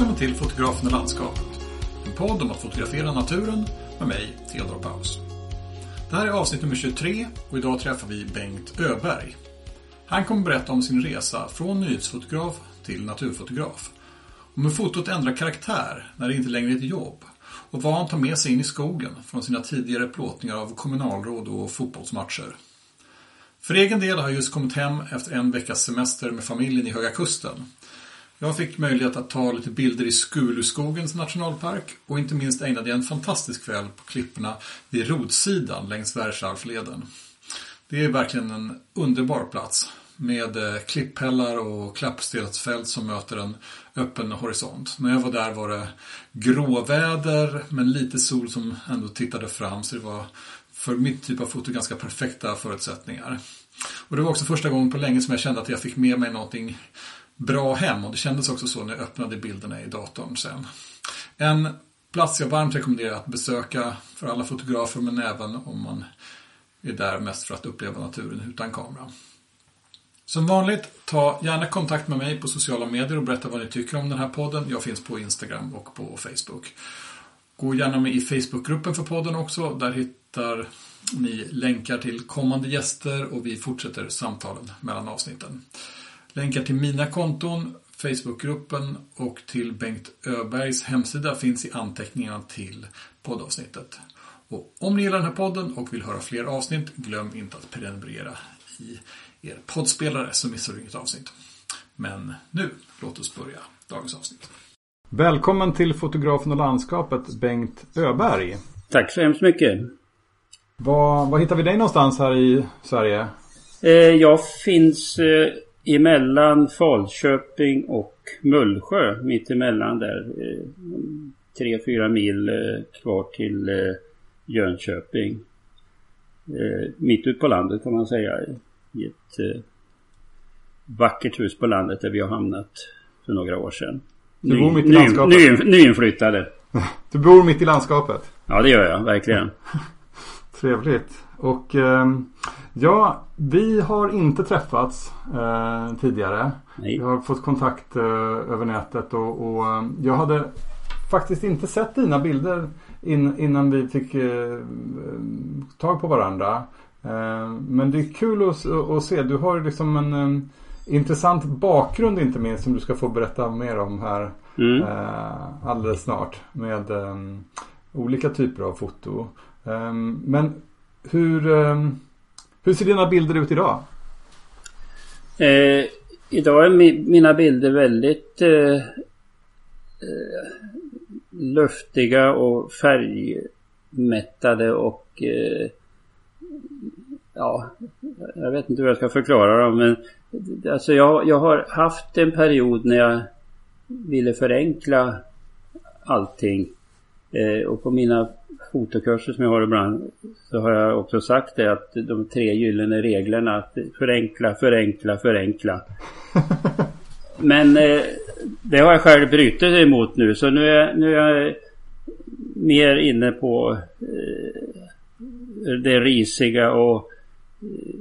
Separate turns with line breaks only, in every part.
Välkommen till Fotografen och landskapet. En podd om att fotografera naturen med mig, Theodor Paus. Det här är avsnitt nummer 23 och idag träffar vi Bengt Öberg. Han kommer berätta om sin resa från nyhetsfotograf till naturfotograf. Om hur fotot ändrar karaktär när det inte längre är ett jobb. Och vad han tar med sig in i skogen från sina tidigare plåtningar av kommunalråd och fotbollsmatcher. För egen del har jag just kommit hem efter en veckas semester med familjen i Höga Kusten. Jag fick möjlighet att ta lite bilder i Skuluskogens nationalpark och inte minst ägnade jag en fantastisk kväll på klipporna vid Rodsidan längs Världsarvsleden. Det är verkligen en underbar plats med eh, klipphällar och klappstensfält som möter en öppen horisont. När jag var där var det gråväder men lite sol som ändå tittade fram så det var för mitt typ av foto ganska perfekta förutsättningar. Och det var också första gången på länge som jag kände att jag fick med mig någonting bra hem och det kändes också så när jag öppnade bilderna i datorn sen. En plats jag varmt rekommenderar att besöka för alla fotografer men även om man är där mest för att uppleva naturen utan kamera. Som vanligt, ta gärna kontakt med mig på sociala medier och berätta vad ni tycker om den här podden. Jag finns på Instagram och på Facebook. Gå gärna med i Facebookgruppen för podden också. Där hittar ni länkar till kommande gäster och vi fortsätter samtalen mellan avsnitten. Länkar till mina konton, Facebookgruppen och till Bengt Öbergs hemsida finns i anteckningarna till poddavsnittet. Och om ni gillar den här podden och vill höra fler avsnitt, glöm inte att prenumerera i er poddspelare så missar du inget avsnitt. Men nu, låt oss börja dagens avsnitt. Välkommen till fotografen och landskapet Bengt Öberg.
Tack så hemskt mycket.
Var, var hittar vi dig någonstans här i Sverige?
Eh, jag finns eh, emellan Falköping och Mullsjö. Mitt emellan där. Eh, tre, fyra mil eh, kvar till eh, Jönköping. Mitt ute på landet kan man säga. I ett vackert hus på landet där vi har hamnat för några år sedan.
Du bor mitt i landskapet?
Ny, ny, nyinflyttade.
Du bor mitt i landskapet?
Ja det gör jag, verkligen.
Trevligt. Och eh, ja, vi har inte träffats eh, tidigare.
Nej.
Vi har fått kontakt eh, över nätet och, och jag hade faktiskt inte sett dina bilder in, innan vi fick eh, tag på varandra. Men det är kul att, att se. Du har liksom en eh, intressant bakgrund inte minst som du ska få berätta mer om här
Mm.
alldeles snart. Med olika typer av foto. Men hur, ehm, hur ser dina bilder ut idag?
Eh, idag är mi mina bilder väldigt eh, eh, luftiga och färgmättade och eh, ja, jag vet inte hur jag ska förklara dem men alltså jag, jag har haft en period när jag ville förenkla allting eh, och på mina fotokurser som jag har ibland så har jag också sagt det att de tre gyllene reglerna att förenkla, förenkla, förenkla. Men eh, det har jag själv brutit emot nu så nu är, nu är jag mer inne på eh, det risiga och eh,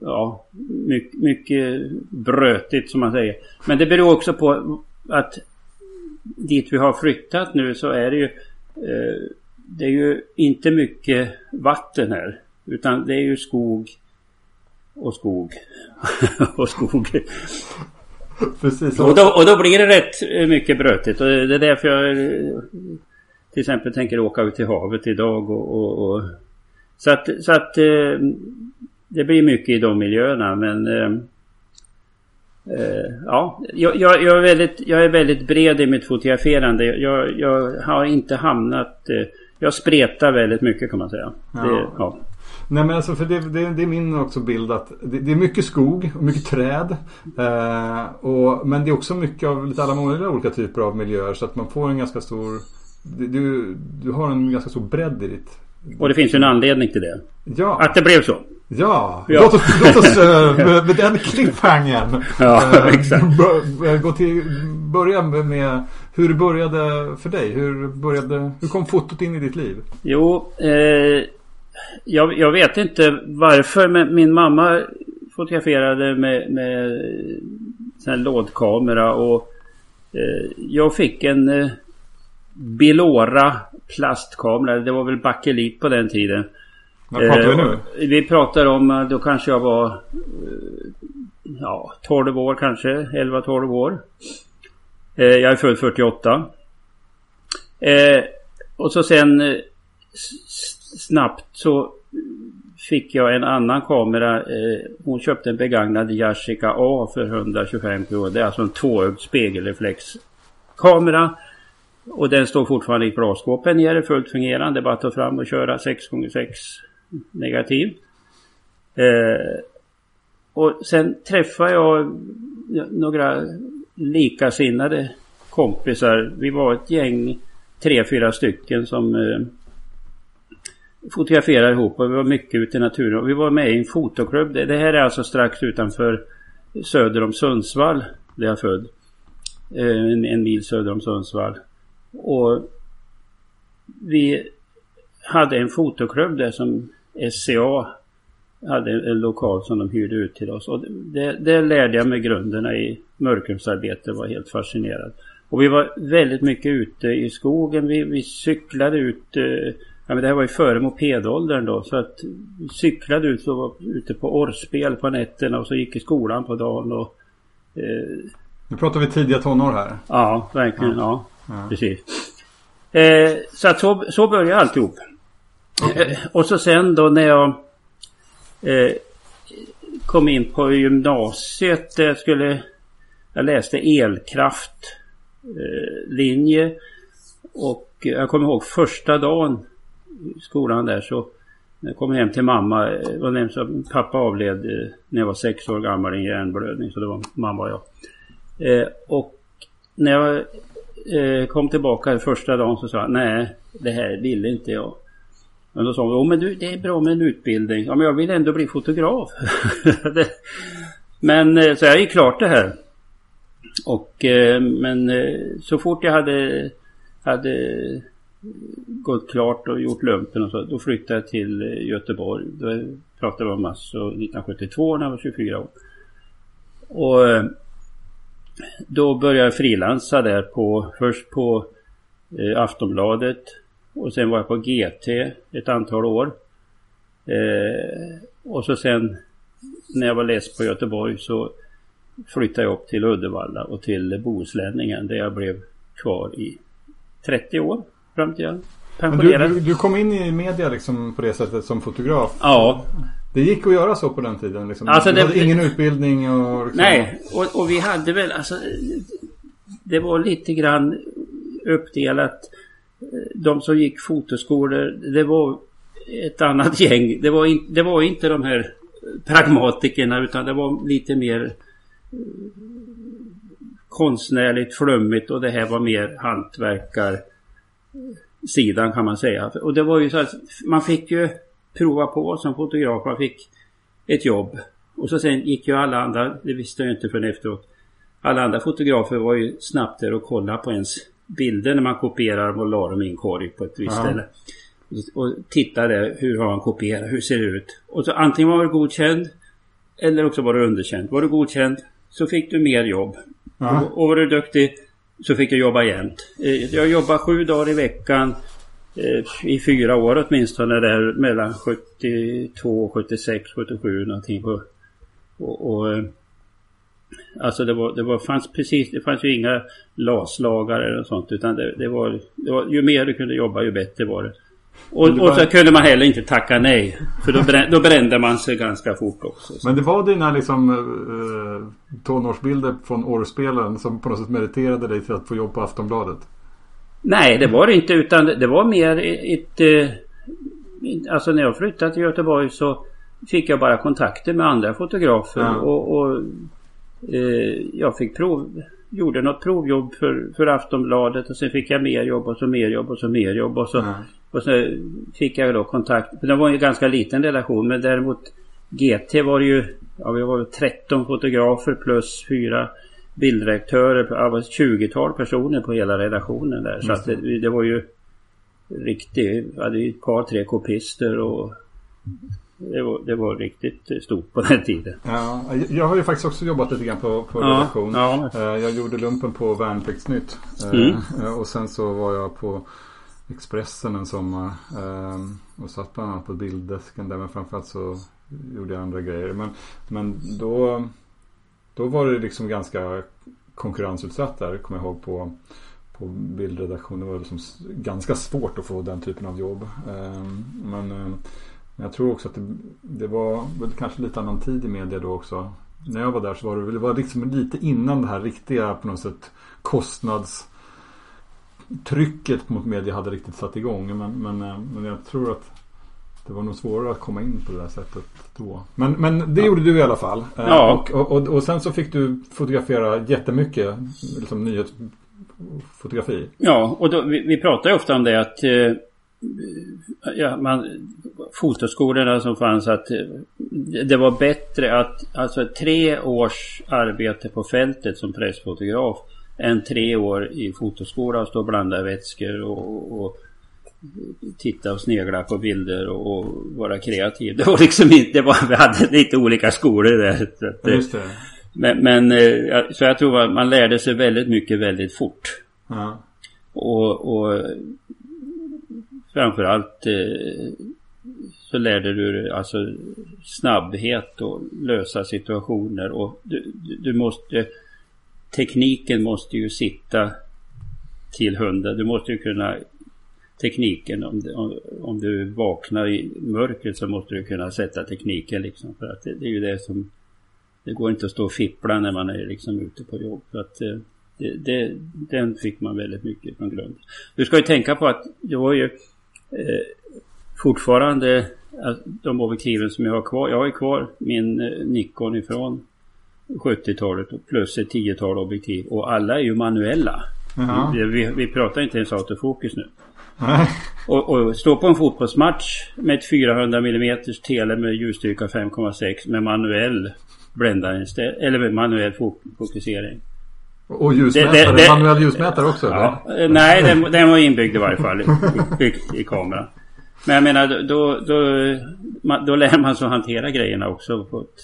ja, mycket, mycket brötigt som man säger. Men det beror också på att dit vi har flyttat nu så är det ju eh, det är ju inte mycket vatten här. Utan det är ju skog och skog och skog.
Precis.
Och då, och då blir det rätt mycket brötigt. Och det är därför jag till exempel tänker åka ut till havet idag. Och, och, och så att, så att eh, det blir mycket i de miljöerna. Men eh, eh, ja, jag, jag, jag, är väldigt, jag är väldigt bred i mitt fotograferande. Jag, jag har inte hamnat... Eh, jag spretar väldigt mycket kan man säga.
Ja.
Det, ja.
Nej men alltså för det, det, det är min också bild att det, det är mycket skog och mycket träd. Eh, och, men det är också mycket av lite alla möjliga olika typer av miljöer så att man får en ganska stor du, du har en ganska stor bredd i ditt...
Och det finns ju en anledning till det.
Ja,
Att det blev så.
ja.
Ja.
Låt oss, låt oss eh, med, med den cliffhangern
Ja,
eh,
exakt.
bör- gå till, börja med hur började för dig. Hur, började, hur kom fotot in i ditt liv?
Jo, eh, jag, jag vet inte varför men min mamma fotograferade med, med sån lådkamera och Eh, jag fick en eh, Bilora plastkamera. Det var väl bakelit på den tiden.
Vad pratar vi nu?
Eh, vi pratar om, eh, då kanske jag var eh, ja, 12 år kanske. 11-12 år. Eh, jag är född 48. Eh, och så sen eh, snabbt så fick jag en annan kamera. Eh, hon köpte en begagnad Yashica A för 125 kronor. Det är alltså en tvåögd spegelreflexkamera. Och den står fortfarande i glasskåpet nere fullt fungerande. Bara att ta fram och köra 6x6 negativ. Eh, och sen träffade jag några likasinnade kompisar. Vi var ett gäng, tre, fyra stycken som eh, fotograferade ihop och vi var mycket ute i naturen. Och vi var med i en fotoklubb. Det, det här är alltså strax utanför söder om Sundsvall där jag är född. Eh, en, en mil söder om Sundsvall. Och vi hade en fotoklubb där som SCA hade en lokal som de hyrde ut till oss. Och det, det lärde jag mig grunderna i mörkrumsarbete. var helt fascinerad. Och vi var väldigt mycket ute i skogen. Vi, vi cyklade ut. Eh, ja, men det här var ju före mopedåldern då. Så att vi cyklade ut och var ute på orrspel på nätterna och så gick i skolan på dagen. Och,
eh, nu pratar vi tidiga tonår här.
Ja, verkligen. Ja, ja. ja. precis. Eh, så att så, så började alltihop. Okay. Eh, och så sen då när jag eh, kom in på gymnasiet. Där jag skulle... Jag läste elkraftlinje. Eh, och jag kommer ihåg första dagen i skolan där så när jag kom hem till mamma. Eh, var nämnt så pappa avled eh, när jag var sex år gammal i en hjärnblödning. Så det var mamma och jag. Eh, och när jag kom tillbaka första dagen så sa jag nej det här ville inte jag. Men då sa hon, oh, men du, det är bra med en utbildning. Ja, men jag vill ändå bli fotograf. men eh, så jag gick klart det här. Och eh, men eh, så fort jag hade, hade gått klart och gjort lumpen och så, då flyttade jag till Göteborg. Då pratade vi om massor 1972 när jag var 24 år. Och då började jag frilansa där på, först på Aftonbladet och sen var jag på GT ett antal år. Eh, och så sen när jag var less på Göteborg så flyttade jag upp till Uddevalla och till Bohuslänningen där jag blev kvar i 30 år fram till jag
pensionerade. Du, du, du, kom in i media liksom på det sättet som fotograf?
Ja.
Det gick att göra så på den tiden? Liksom. Alltså, du hade ingen utbildning och... Liksom.
Nej, och, och vi hade väl alltså... Det var lite grann uppdelat de som gick fotoskolor, det var ett annat gäng. Det var, in, det var inte de här pragmatikerna utan det var lite mer eh, konstnärligt flummigt och det här var mer hantverkarsidan kan man säga. Och det var ju så att man fick ju prova på som fotograf. Man fick ett jobb. Och så sen gick ju alla andra, det visste jag inte förrän efteråt. Alla andra fotografer var ju snabbt där och kollade på ens bilder när man kopierar och la dem i en korg på ett visst Aha. ställe. Och tittade hur har han kopierat, hur ser det ut? Och så antingen var du godkänd eller också var du underkänd. Var du godkänd så fick du mer jobb. Och, och var du duktig så fick du jobba jämt. Eh, jag jobbade sju dagar i veckan eh, i fyra år åtminstone där mellan 72, 76, 77 någonting. Och, och, och eh, Alltså det var, det var, fanns precis, det fanns ju inga laslagar eller sånt utan det, det, var, det var, ju mer du kunde jobba ju bättre var det. Och, det var... och så kunde man heller inte tacka nej. För då, brände, då brände man sig ganska fort också.
Så. Men det var dina liksom uh, tonårsbilder från årspelen som på något sätt meriterade dig till att få jobb på Aftonbladet?
Nej det var det inte utan det var mer ett... Uh, alltså när jag flyttade till Göteborg så fick jag bara kontakter med andra fotografer. Ja. och, och eh, jag fick prov, gjorde något provjobb för, för Aftonbladet och sen fick jag mer jobb och så mer jobb och så mer jobb och så, mm. och så fick jag då kontakt. För det var en ganska liten relation men däremot GT var det ju, ja vi var 13 fotografer plus fyra bildredaktörer, det var 20-tal personer på hela redaktionen där. Så det, det var ju riktigt, vi hade ju ett par tre kopister och det var, det var riktigt stort på den tiden.
Ja, jag har ju faktiskt också jobbat lite grann på, på
Ja,
redaktion.
ja.
Eh, Jag gjorde lumpen på Värnpliktsnytt. Eh,
Mm.
Och sen så var jag på Expressen en sommar. eh, Och satt bland annat på bilddesken där. Men framförallt så gjorde jag andra grejer. Men, men då, då var det liksom ganska konkurrensutsatt där. Kommer jag ihåg på, på bildredaktion. Det var liksom ganska svårt att få den typen av jobb. Men men jag tror också att det, det var väl kanske lite annan tid i media då också. När jag var där så var det, det var liksom lite innan det här riktiga på något sätt kostnadstrycket mot media hade riktigt satt igång. Men, men, eh, men jag tror att det var nog svårare att komma in på det där sättet då. Men, men det gjorde du i alla fall. Eh,
Ja.
Och, och, och, och sen så fick du fotografera jättemycket liksom nyhetsfotografi.
Ja, och då, vi, vi pratar ju ofta om det att eh, ja, man, fotoskolorna som fanns att det var bättre att alltså tre års arbete på fältet som pressfotograf än tre år i fotoskola och stå och blanda vätskor och, och titta och snegla på bilder och, och vara kreativ. Det var liksom inte, det var, vi hade lite olika skolor där. Så att,
det.
men, men eh, så jag tror att man lärde sig väldigt mycket väldigt fort.
Ja.
Och, och framförallt eh, så lärde du dig alltså snabbhet och lösa situationer och du, du- måste tekniken måste ju sitta till hundra. Du måste ju kunna tekniken om, du- om, om du vaknar i mörkret så måste du kunna sätta tekniken liksom för att det, det är ju det som det går inte att stå och fippla när man är liksom ute på jobb. För att, eh, det, det, den fick man väldigt mycket från grund. Du ska ju tänka på att det var ju eh, fortfarande att de objektiven som jag har kvar. Jag har ju kvar min eh, Nikon ifrån 70-talet och plus ett tiotal objektiv och alla är ju manuella.
Jaha.
Vi, vi, vi pratar inte ens autofokus nu.
Nej.
Och, och stå på en fotbollsmatch med ett 400 mm tele med ljusstyrka 5,6 med manuell bländarinställ eller med manuell fo- fokusering.
Och ljusmätare,
Det- det-
manuell ljusmätare också eller?
Ja, eh, nej, den, den var inbyggd i varje fall i, i, kameran. Men jag menar då, då, då lär man sig hantera grejerna också på ett,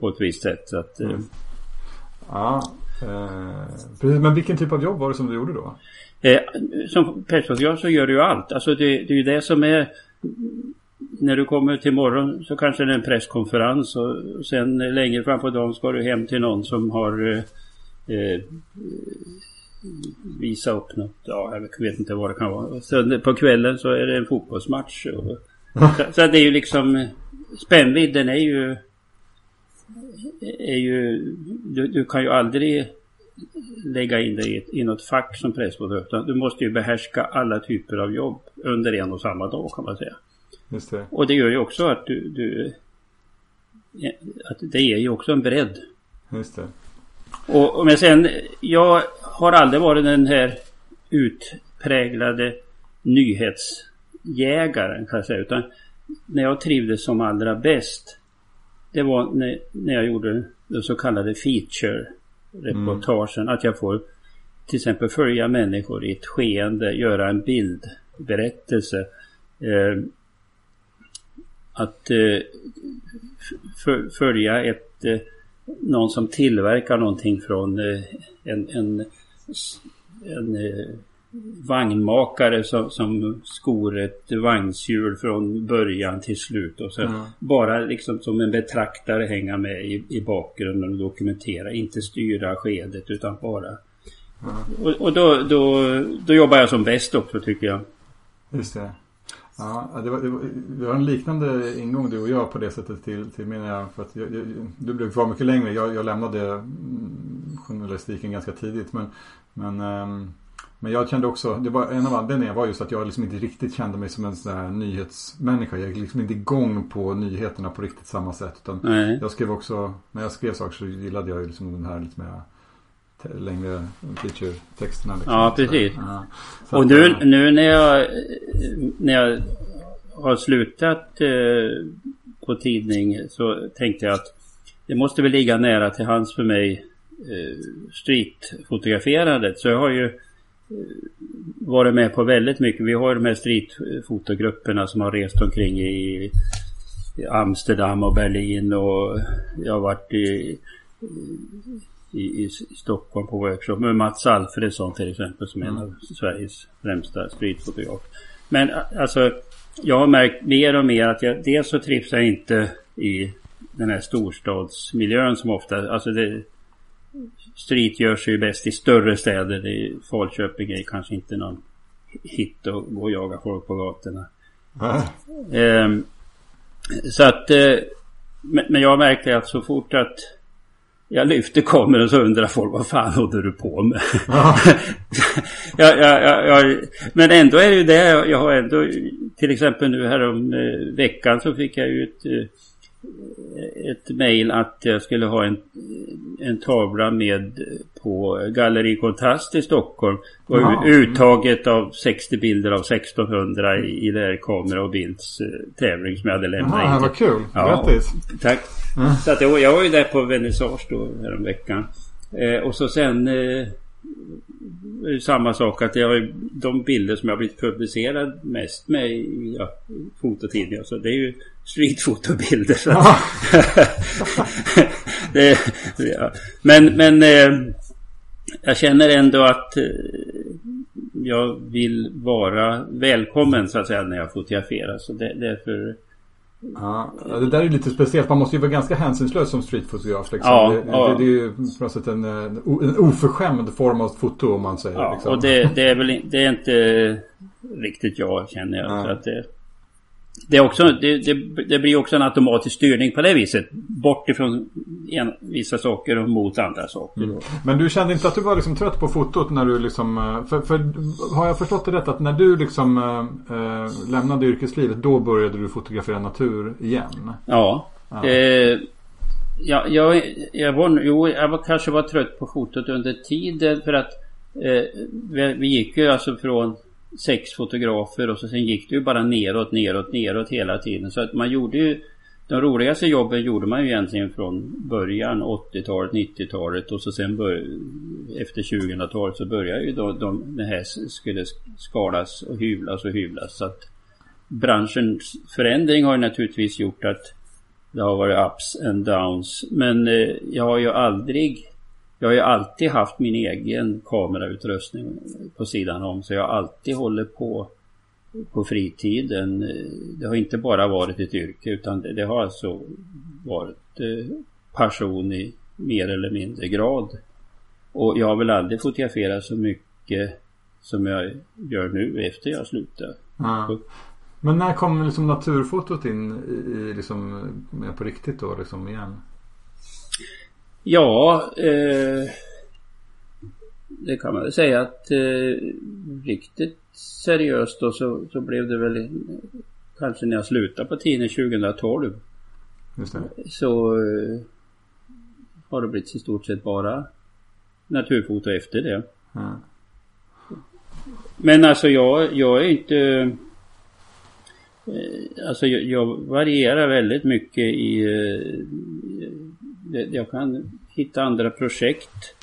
på ett visst sätt. Så att, eh,
Ja, eh, precis. Men vilken typ av jobb var det som du gjorde då?
Eh, som pressfotograf så gör du ju allt. Alltså det, det är ju det som är... När du kommer till morgon så kanske det är en presskonferens och sen längre fram på dagen ska du hem till någon som har eh, eh visa upp något. Ja, jag vet inte vad det kan vara. Sen på kvällen så är det en fotbollsmatch. Och, så, så det är ju liksom... Spännvidden är ju... Är ju du, du kan ju aldrig lägga in dig i, i något fack som pressfotograf. utan Du måste ju behärska alla typer av jobb under en och samma dag kan man säga.
Just det.
Och det gör ju också att du... du att det ger ju också en bredd.
Just det.
Och, och men sen, jag har aldrig varit den här utpräglade nyhetsjägaren kan jag säga. Utan när jag trivdes som allra bäst. Det var när, när jag gjorde den så kallade feature-reportagen. Att jag får till exempel följa människor i ett skeende, göra en bildberättelse. Eh, att eh, följa ett eh, någon som tillverkar någonting från eh, en, en, en vagnmakare som, som skor ett vagnshjul från början till slut och så
Mm.
bara liksom som en betraktare hänga med i, i bakgrunden och dokumentera, inte styra skedet utan bara och, och då, då, då jobbar jag som bäst också tycker jag.
Just det. Ja, det var, det var, vi har en liknande ingång du och jag på det sättet till, till jag. För att jag, jag, du blev kvar mycket längre. Jag, jag lämnade mm, journalistiken ganska tidigt. Men, men, ehm, men jag kände också, det var, en av anledningarna var just att jag liksom inte riktigt kände mig som en sån här nyhetsmänniska. Jag gick liksom inte igång på nyheterna på riktigt samma sätt. Utan
Nej.
jag skrev också, när jag skrev saker så gillade jag ju liksom den här lite mer längre feature-texterna. Liksom.
Ja, precis.
Ja.
Och nu,
eh,
nu när jag, när jag har slutat eh, på tidning så tänkte jag att det måste väl ligga nära till hands för mig eh, streetfotograferandet. Så jag har ju varit med på väldigt mycket. Vi har ju de här streetfotogrupperna som har rest omkring i Amsterdam och Berlin och jag har varit i, i, i Stockholm på workshop med Mats Alfredsson till exempel som är en av Sveriges främsta streetfotografer. Men alltså jag har märkt mer och mer att jag, dels så trivs jag inte i den här storstadsmiljön som ofta, alltså det, street görs ju bäst i större städer. I Falköping är kanske inte någon hit att gå och jaga folk på gatorna. Mm. Eh, så att, eh, men jag märker att så fort att jag lyfter kameran så undrar folk vad fan håller du på med? jag, jag, jag, men ändå är det ju det. Jag har ändå till exempel nu här om eh, veckan så fick jag ju ett eh, ett mejl att jag skulle ha en, en tavla med på Galleri Kontrast i Stockholm. Och ja. uttaget av 60 bilder av 1600 i, i det här kamera och bilds eh, tävling som jag hade lämnat
Aha, in. Vad kul! Ja, Grattis!
Tack! Mm. Så att jag, jag var ju där på vernissage då häromveckan. Eh, och så sen eh, samma sak att jag har de bilder som jag blivit publicerad mest med i ja, fototidningar. Så det är ju streetfotobilder. Så. Ja. det, ja. Men, men eh, jag känner ändå att eh, jag vill vara välkommen så att säga när jag fotograferar. Så det, därför
Ja, det där är lite speciellt. Man måste ju vara ganska hänsynslös som streetfotograf. Liksom. Ja, det, ja. Det, det, är ju på något sätt en, en oförskämd form av foto om man säger.
Ja,
liksom.
och det, det, är väl det är inte riktigt jag känner jag. Ja. Så att det, det, är också, det, det, det, blir också en automatisk styrning på det viset. Bort ifrån en, vissa saker och mot andra saker. Mm.
Men du kände inte att du var liksom trött på fotot när du liksom... Eh, för, för har jag förstått det rätt att när du liksom äh, lämnade yrkeslivet då började du fotografera natur igen?
Ja. ja. Eh, ja jag, jag, var, jo, jag var, kanske var trött på fotot under tiden för att eh, vi, vi gick ju alltså från sex fotografer och så sen gick det ju bara neråt, neråt, neråt hela tiden. Så att man gjorde ju de roligaste jobben gjorde man ju egentligen från början 80-talet, 90-talet och så sen bör, efter 2000-talet så började ju då de, det här skulle skalas och hyvlas och hyvlas. Så att branschens förändring har ju naturligtvis gjort att det har varit ups and downs. Men eh, jag har ju aldrig jag har ju alltid haft min egen kamerautrustning på sidan om så jag har alltid hållit på på fritiden. Det har inte bara varit ett yrke utan det, har alltså varit eh, passion i mer eller mindre grad. Och jag har väl aldrig fotograferat så mycket som jag gör nu efter jag slutade.
Ja. Men när kom liksom naturfotot in i, liksom, på riktigt då liksom igen?
Ja, eh, det kan man väl säga att eh, riktigt seriöst då så, så blev det väl kanske när jag slutade på tiden 2012. Just det. Så eh, har det blivit i stort sett bara naturfoto efter det. Mm. Men alltså jag, jag är inte... Eh, alltså jag, jag, varierar väldigt mycket i... Jag kan hitta andra projekt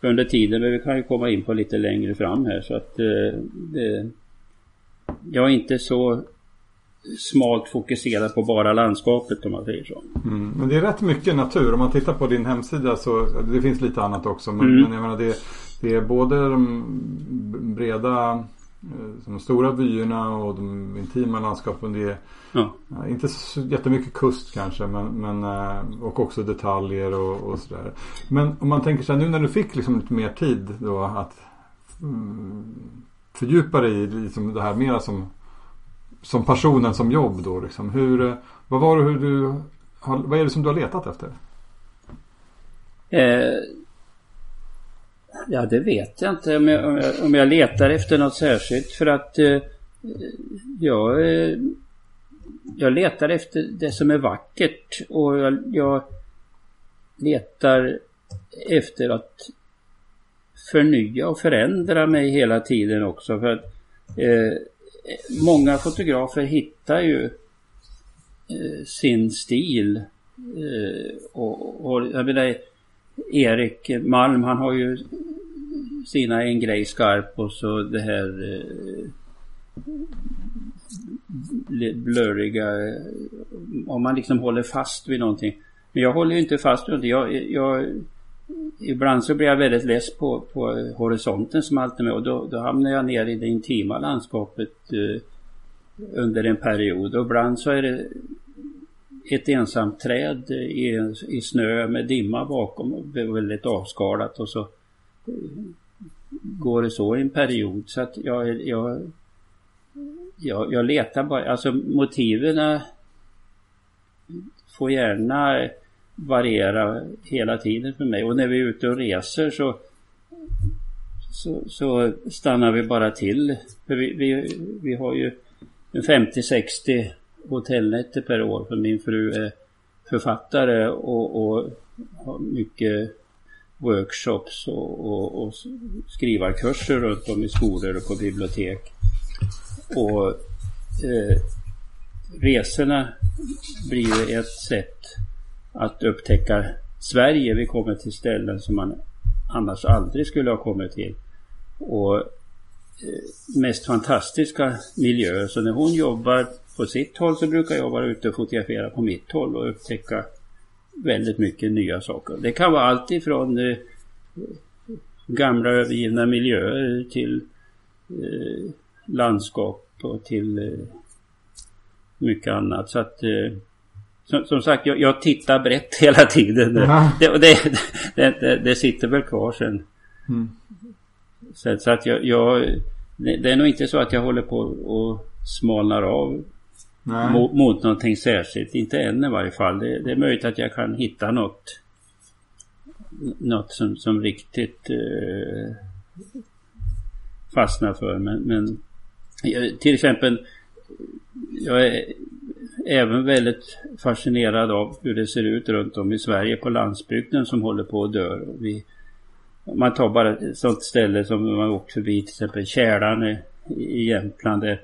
under tiden. Men vi kan ju komma in på lite längre fram här. Så att eh, det, jag är inte så smalt fokuserad på bara landskapet om man säger så.
Mm, men det är rätt mycket natur. Om man tittar på din hemsida så det finns lite annat också. Men, mm. men jag menar det, det är både de breda de stora vyerna och de intima landskapen. Det är ja. inte så jättemycket kust kanske men, men eh, och också detaljer och, och sådär. Men om man tänker sig nu när du fick liksom lite mer tid då att mm, fördjupa dig i liksom det här mera som som personen som jobb då liksom. Hur, eh, vad var det hur du vad är det som du har letat efter?
Eh, Ja, det vet jag inte om jag, om jag, om jag letar efter något särskilt för att eh, jag, eh, jag letar efter det som är vackert och jag, jag letar efter att förnya och förändra mig hela tiden också för att eh, många fotografer hittar ju eh, sin stil eh, och, och jag menar Erik Malm han har ju sina en grej skarp och så det här eh, blurriga, om man liksom håller fast vid någonting. Men jag håller ju inte fast vid någonting. Jag, jag, ibland så blir jag väldigt less på, på horisonten som alltid med och då, då hamnar jag ner i det intima landskapet eh, under en period och ibland så är det ett ensamt träd i, i snö med dimma bakom. Och väldigt avskalat och så går det så i en period. Så att jag, jag, jag, jag letar bara, alltså motiven får gärna variera hela tiden för mig. Och när vi är ute och reser så så, så stannar vi bara till. För vi, vi, vi har ju 50-60 hotellnätter per år för min fru är författare och, och har mycket workshops och, och, och skrivarkurser runt om i skolor och på bibliotek. Och eh, resorna blir ju ett sätt att upptäcka Sverige. Vi kommer till ställen som man annars aldrig skulle ha kommit till. Och mest fantastiska miljöer. Så när hon jobbar på sitt håll så brukar jag vara ute och fotografera på mitt håll och upptäcka väldigt mycket nya saker. Det kan vara allt ifrån eh, gamla övergivna miljöer till eh, landskap och till eh, mycket annat. Så att eh, som, som, sagt, jag, jag, tittar brett hela tiden. Det, det, det, det, sitter väl kvar sen. Mm. Så, att jag, jag, det är nog inte så att jag håller på och smalnar av mot, mot någonting särskilt. Inte än i varje fall. Det, det, är möjligt att jag kan hitta något något som, som riktigt eh, fastnar för. Men, men till exempel jag är även väldigt fascinerad av hur det ser ut runt om i Sverige på landsbygden som håller på att dö. Vi, man tar bara ett sånt ställe som man åkt förbi till exempel Kälarne i Jämtland. Där,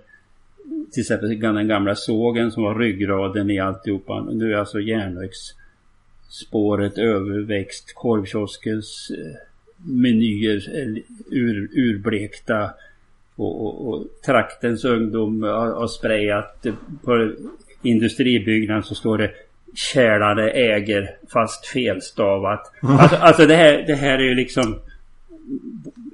till exempel den gamla sågen som var ryggraden i alltihopa. Nu är alltså järnvägsspåret överväxt. Korvkioskens eh, menyer eh, ur, urblekta. Och, och, och, traktens ungdom har, har sprayat på industribyggnaden så står det Kälare äger fast felstavat. Alltså, alltså det, här, det här är ju liksom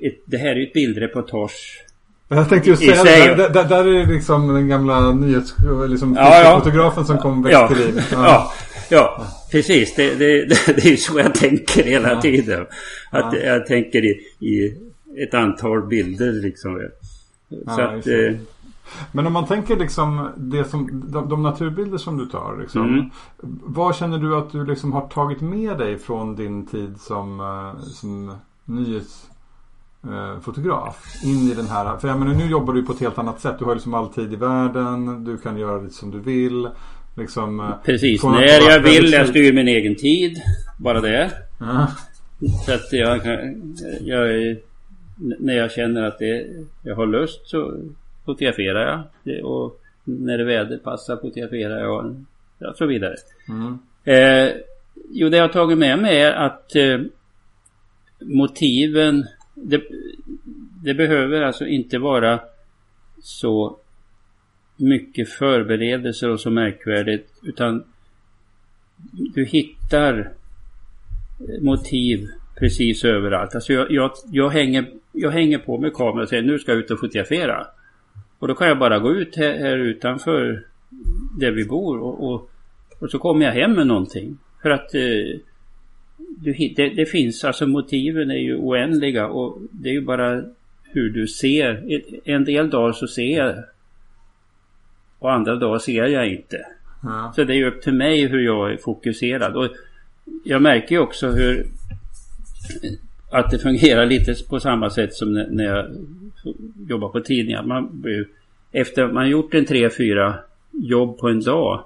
ett, Det här är ju ett bildreportage
jag tänkte just säga det. Där, där, är liksom den gamla nyhetsfotografen liksom, ja, ja. som kom växt
ja,
till liv.
Ja. ja, ja, precis. Det, det, det, är ju så jag tänker hela tiden. Att jag tänker i, i ett antal bilder liksom. Så att, eh,
men om man tänker liksom det som, de, de naturbilder som du tar. Liksom, mm. Vad känner du att du liksom har tagit med dig från din tid som, uh, som nyhetsfotograf uh, in i den här. För jag menar, nu jobbar du på ett helt annat sätt. Du har liksom all tid i världen. Du kan göra lite som du vill. Liksom, uh,
Precis, när jag vill. Jag styr min egen tid. Bara det. Så att jag, jag, när jag känner att det, jag har lust så fotograferar jag. Och när det väder passar fotograferar jag. Och så vidare. Mm. Eh, jo, det jag har tagit med mig är att eh, motiven, det, det behöver alltså inte vara så mycket förberedelser och så märkvärdigt utan du hittar motiv precis överallt. Alltså jag, jag, jag, hänger, jag hänger på med kameran och säger nu ska jag ut och fotografera. Och då kan jag bara gå ut här, här utanför där vi bor och, och, och, så kommer jag hem med någonting. För att eh, du, det, det, finns, alltså motiven är ju oändliga och det är ju bara hur du ser. En del dagar så ser jag och andra dagar ser jag inte. Ja. Så det är ju upp till mig hur jag är fokuserad. Och jag märker ju också hur att det fungerar lite på samma sätt som när jag jobbar på tidningar. Man, efter att man gjort en tre, fyra jobb på en dag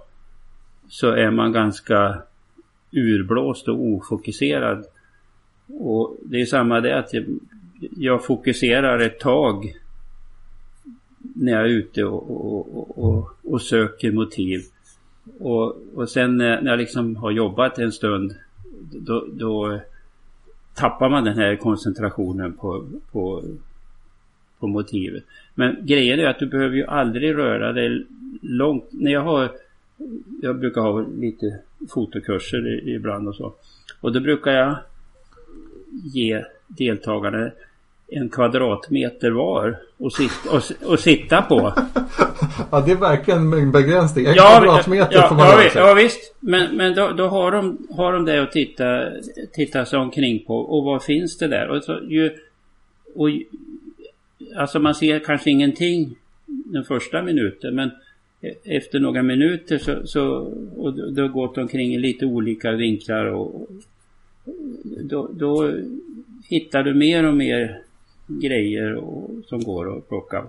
så är man ganska urblåst och ofokuserad. Och det är samma det att jag, jag fokuserar ett tag när jag är ute och, och, och, och söker motiv. Och, och sen när jag liksom har jobbat en stund då, då tappar man den här koncentrationen på, på, på motivet. Men grejen är att du behöver ju aldrig röra dig långt. När jag har jag brukar ha lite fotokurser ibland och så. Och då brukar jag ge deltagarna en kvadratmeter var och, sit, och, och sitta på.
ja, det är verkligen en begränsning. En ja, kvadratmeter
ja, får man ja, ja, visst. Men, men då, då, har, de, har de det att titta, titta sig omkring på. Och vad finns det där? Och så, ju, och, alltså man ser kanske ingenting den första minuten. Men efter några minuter så, så och det har gått omkring i lite olika vinklar och då, då hittar du mer och mer grejer och, som går att plocka.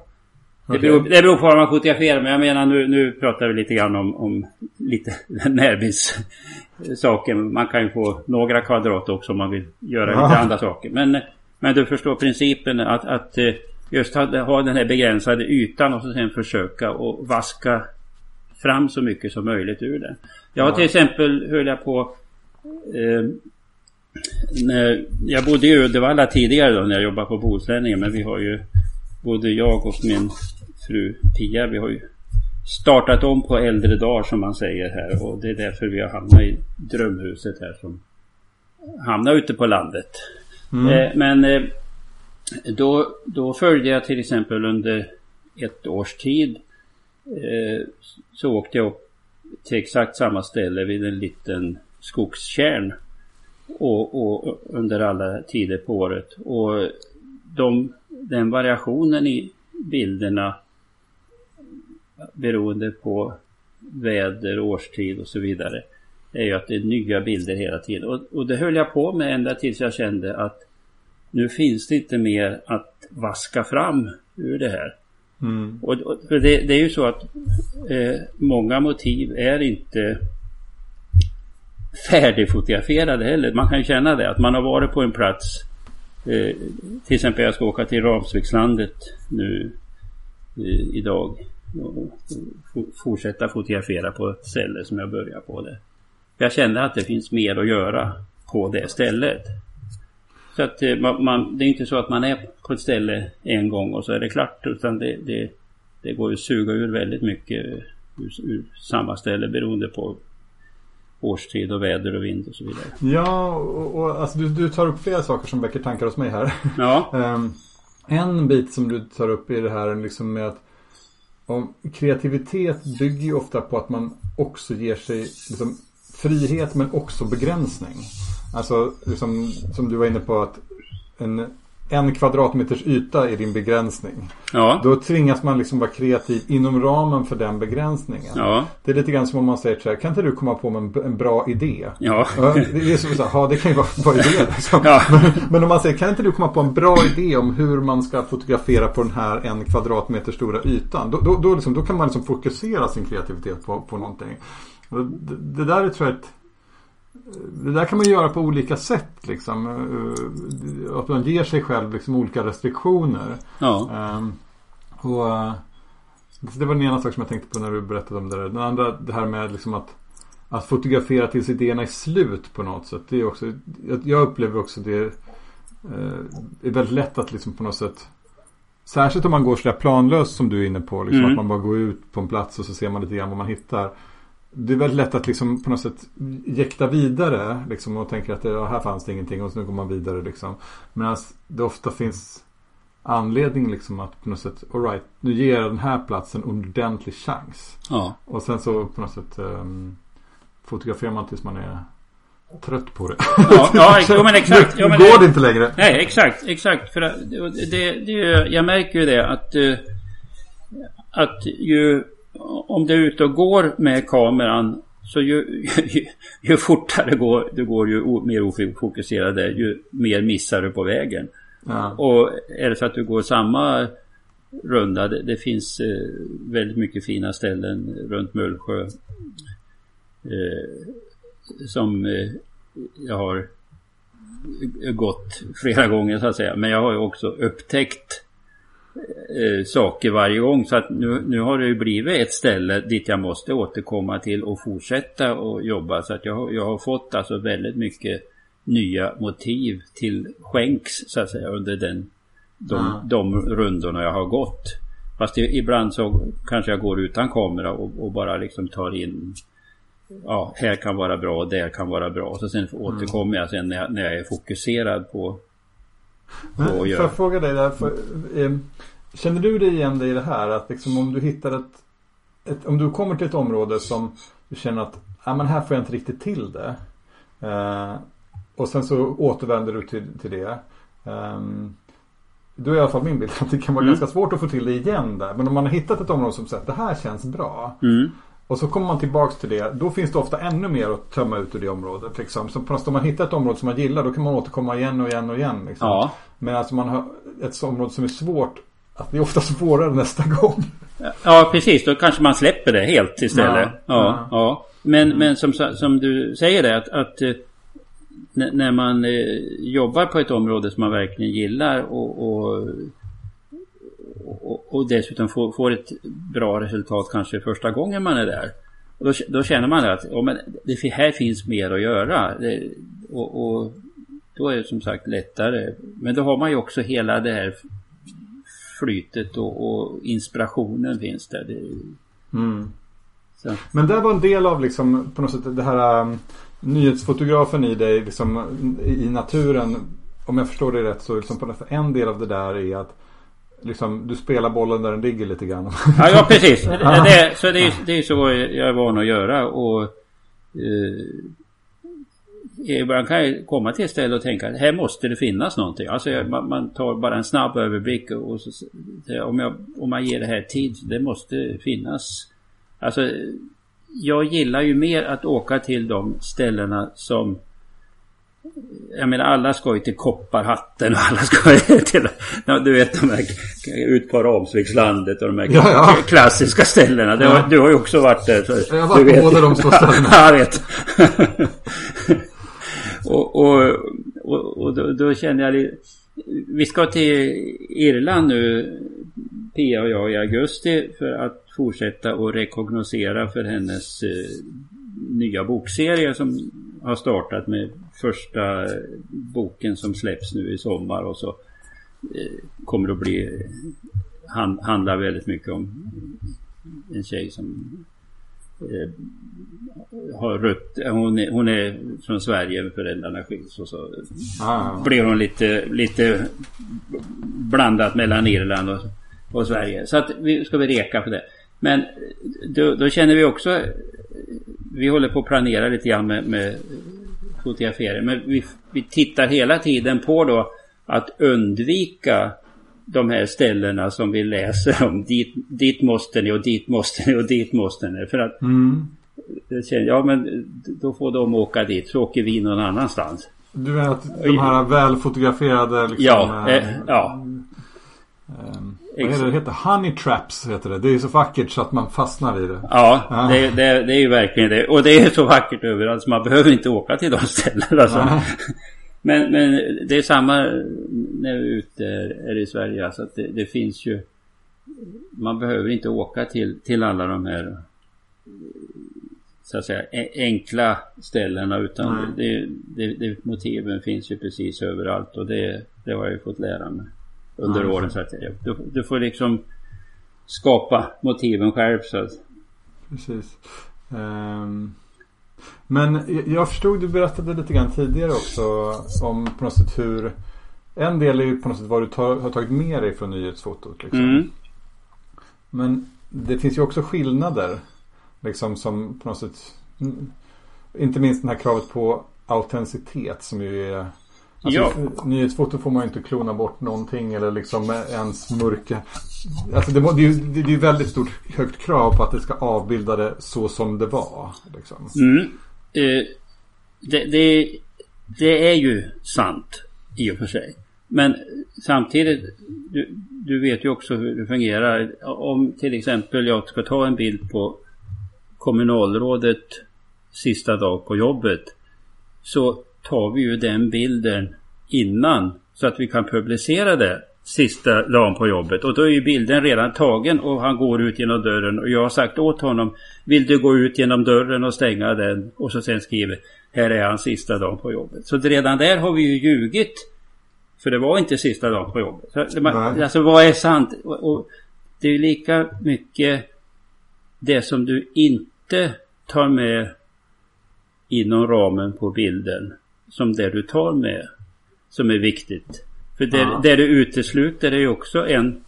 Det beror, det beror på vad man fotograferar men jag menar nu, nu pratar vi lite grann om, om lite närbildssaker. Man kan ju få några kvadrat också om man vill göra Aha. lite andra saker. Men, men du förstår principen att, att eh, just ha, ha den här begränsade ytan och sen försöka och vaska fram så mycket som möjligt ur det. Jag har till exempel höll jag på eh, jag bodde i Uddevalla tidigare då när jag jobbade på Bohuslänningen men vi har ju både jag och min fru Pia vi har ju startat om på äldre dagar som man säger här och det är därför vi har hamnat i drömhuset här som hamnar ute på landet. Mm. Eh, men eh, då, då följde jag till exempel under ett års tid eh, så åkte jag upp till exakt samma ställe vid en liten skogskärn och, och, under alla tider på året. Och de, den variationen i bilderna beroende på väder, årstid och så vidare är ju att det är nya bilder hela tiden. Och, och det höll jag på med ända tills jag kände att nu finns det inte mer att vaska fram ur det här. Mm. Och, och det, det, är ju så att eh, många motiv är inte färdigfotograferade heller. Man kan ju känna det att man har varit på en plats. Eh, till exempel jag ska åka till Ramsvikslandet nu eh, idag. Och fortsätta fotografera på ett ställe som jag börjar på det. Jag kände att det finns mer att göra på det stället. Så att eh, man, man, det är inte så att man är på ett ställe en gång och så är det klart. Utan det, det, det går ju att suga ur väldigt mycket eh, ur, ur samma ställe beroende på årstid och väder och vind och så vidare.
Ja, och, och alltså, du, du tar upp flera saker som väcker tankar hos mig här.
Ja.
um, en bit som du tar upp är det här liksom med att om, kreativitet bygger ju ofta på att man också ger sig liksom, frihet men också begränsning. Alltså, liksom, som du var inne på att en, en kvadratmeters yta är din begränsning.
Ja.
Då tvingas man liksom vara kreativ inom ramen för den begränsningen.
Ja.
Det är lite grann som om man säger så här, kan inte du komma på en, en bra idé?
Ja.
Det är så, så här, ja det kan ju vara en bra idé. Liksom.
Ja.
Men, men, om man säger, kan inte du komma på en bra idé om hur man ska fotografera på den här en kvadratmeter stora ytan? Då, då, då, liksom, då kan man liksom fokusera sin kreativitet på, på någonting. Det, det där är tror jag ett det där kan man göra på olika sätt. Liksom. Eh, att man ger sig själv liksom olika restriktioner.
Ja.
Um, och, eh, det var den ena sak som jag tänkte på när du berättade om det där. Den andra det här med liksom att, att fotografera tills idéerna är slut på något sätt. Det är också, jag upplever också det eh, är väldigt lätt att liksom på något sätt Särskilt om man går sådär planlöst som du är inne på. Liksom, mm. Att man bara går ut på en plats och så ser man lite grann vad man hittar det är väldigt lätt att liksom på något sätt jäkta vidare liksom, och tänka att ja, här fanns det ingenting och så nu går man vidare. Liksom. Medan det ofta finns anledning liksom att på något sätt, alright, nu ger jag den här platsen en ordentlig chans.
Ja.
Och sen så på något sätt um, fotograferar man tills man är trött på det.
Ja, ja jo, men exakt.
Nu, nu går det inte längre.
Nej, exakt, exakt. För det, det, det, jag märker ju det att, eh, att ju om du är ute och går med kameran så ju, ju, ju fortare går, du går ju mer ofokuserad är ju mer missar du på vägen.
Ja.
Och är det så att du går samma runda, det, det finns eh, väldigt mycket fina ställen runt Mullsjö. Eh, som eh, jag har gått flera gånger så att säga. Men jag har ju också upptäckt eh, saker varje gång. Så att nu, nu har det ju blivit ett ställe dit jag måste återkomma till och fortsätta och jobba. Så att jag, jag har fått alltså väldigt mycket nya motiv till skänks så att säga under den, de,
Mm.
de rundorna jag har gått. Fast i- ibland så kanske jag går utan kamera och, och bara liksom tar in Ja, här kan vara bra, där kan vara bra. Så sen återkommer jag sen när jag, när jag är fokuserad på, på att
får
göra.
jag fråga dig där? För, eh, känner du dig igen dig i det här? Att liksom om du hittar ett, ett... Om du kommer till ett område som du känner att ah, men här får jag inte riktigt till det. Eh, och sen så återvänder du till, till det. Ehm, då är i alla fall min bild att det kan vara
Mm.
ganska svårt att få till det igen där. Men om man har hittat ett område som säger att det här känns bra.
Mm.
Och så kommer man tillbaks till det. Då finns det ofta ännu mer att tömma ut ur det området. Liksom. Så om man hittar ett område som man gillar då kan man återkomma igen och igen och igen. Liksom.
Ja.
Men alltså man har ett område som är svårt. Att det är ofta svårare nästa gång.
Ja, precis. Då kanske man släpper det helt istället.
Ja,
Ja,
ja.
ja. Men, men som, som du säger det att, att eh, när man eh, jobbar på ett område som man verkligen gillar och, och, och, och dessutom får, får ett bra resultat kanske första gången man är där. Och då, då känner man att ja, men det, här finns mer att göra. Det, och, och då är det som sagt lättare. Men då har man ju också hela det här flytet och, och inspirationen finns där. Det, så.
Men det var en del av liksom på något sätt det här um, nyhetsfotografen i dig liksom i naturen. Om jag förstår det rätt så liksom på något sätt en del av det där är att liksom du spelar bollen där den ligger lite grann.
Ja, ja precis. Det, så det är, det är så jag är van att göra. Och, eh, ibland kan jag komma till ett ställe och tänka att här måste det finnas någonting. Alltså jag, man, man tar bara en snabb överblick och så, om, jag, om man ger det här tid, det måste finnas. Alltså jag gillar ju mer att åka till de ställena som jag menar alla ska ju till Kopparhatten och alla ska ju till Du vet de här ut på Ramsvikslandet och de här
Ja, ja.
klassiska ställena. Du, har,
Ja.
du har ju också varit där. Så
Jag har varit på båda de två ställena.
Ja, jag vet. och och, och, och då, då känner jag lite... Vi ska till Irland nu, Pia och jag, i augusti för att fortsätta och rekognosera för hennes eh, nya bokserie som har startat med första boken som släpps nu i sommar och så eh, kommer att bli han, handlar väldigt mycket om en tjej som har rött, hon är, hon är från Sverige, föräldrarna skiljs och så
Ah,
blir hon lite, lite blandat mellan Irland och, och Sverige. Så att vi ska vi reka för det. Men då, då känner vi också, vi håller på att planera lite grann med, med fotografering. Men vi, vi tittar hela tiden på då att undvika de här ställena som vi läser om. Dit, dit måste ni och dit måste ni och dit måste ni. För att
mm.
ja men då får de åka dit så åker vi någon annanstans.
Du menar att de här välfotograferade liksom,
Ja,
eh,
ja.
eh, vad är det det heter? Honey traps heter det. Det är så vackert så att man fastnar i det.
Ja,
Ja.
det, det, det är ju verkligen det. Och det är så vackert överallt så man behöver inte åka till de ställena. Alltså. Men, men det är samma när vi är ute är i Sverige. Alltså att det, det finns ju... Man behöver inte åka till, till alla de här så att säga e- enkla ställena utan det, det, det, motiven finns ju precis överallt och det, det har jag ju fått lära mig under
Ja,
åren. Så att jag, du, du får liksom skapa motiven själv så att
Precis. Ehm, men jag- jag förstod, du berättade lite grann tidigare också om på något sätt hur en del är ju på något sätt vad du tar, har tagit med dig från nyhetsfotot. Liksom.
Mm.
Men det finns ju också skillnader. Liksom som på något sätt mm, Inte minst det här kravet på autenticitet som ju är Alltså,
Ja.
Nyhetsfoto får man ju inte klona bort någonting eller liksom ens mörka. Alltså det, det, är ju- det är ju väldigt stort högt krav på att det ska avbilda det så som det var. Liksom.
Mm. Eh, det, det, det är ju sant i och för sig. Men samtidigt, du, du vet ju också hur det fungerar. Om till exempel jag ska ta en bild på kommunalrådet sista dag på jobbet. Så tar vi ju den bilden innan så att vi kan publicera det sista dagen på jobbet. Och då är ju bilden redan tagen och han går ut genom dörren. Och jag har sagt åt honom Vill du gå ut genom dörren och stänga den? Och så sen skriver Här är han sista dagen på jobbet. Så redan där har vi ju ljugit. För det var inte sista dagen på jobbet. Så, man, alltså vad är sant? Och, och det är lika mycket det som du inte tar med inom ramen på bilden som det du tar med som är viktigt. För det, ja. det du utesluter är ju också en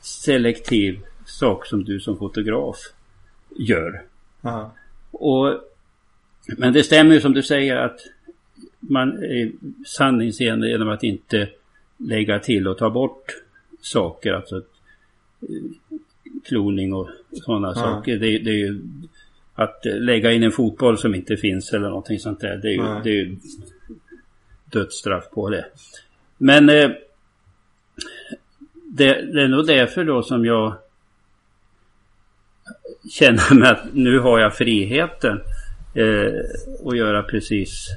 selektiv sak som du som fotograf gör. Ja. Och, men det stämmer ju som du säger att man är sanningsenlig genom att inte lägga till och ta bort saker. Alltså eh, kloning och sådana ja. saker. Det, det, är ju att lägga in en fotboll som inte finns eller någonting sånt där. Det är ju, det är ju dödsstraff på det. Men eh, det, det är nog därför då som jag känner mig att nu har jag friheten eh, att göra precis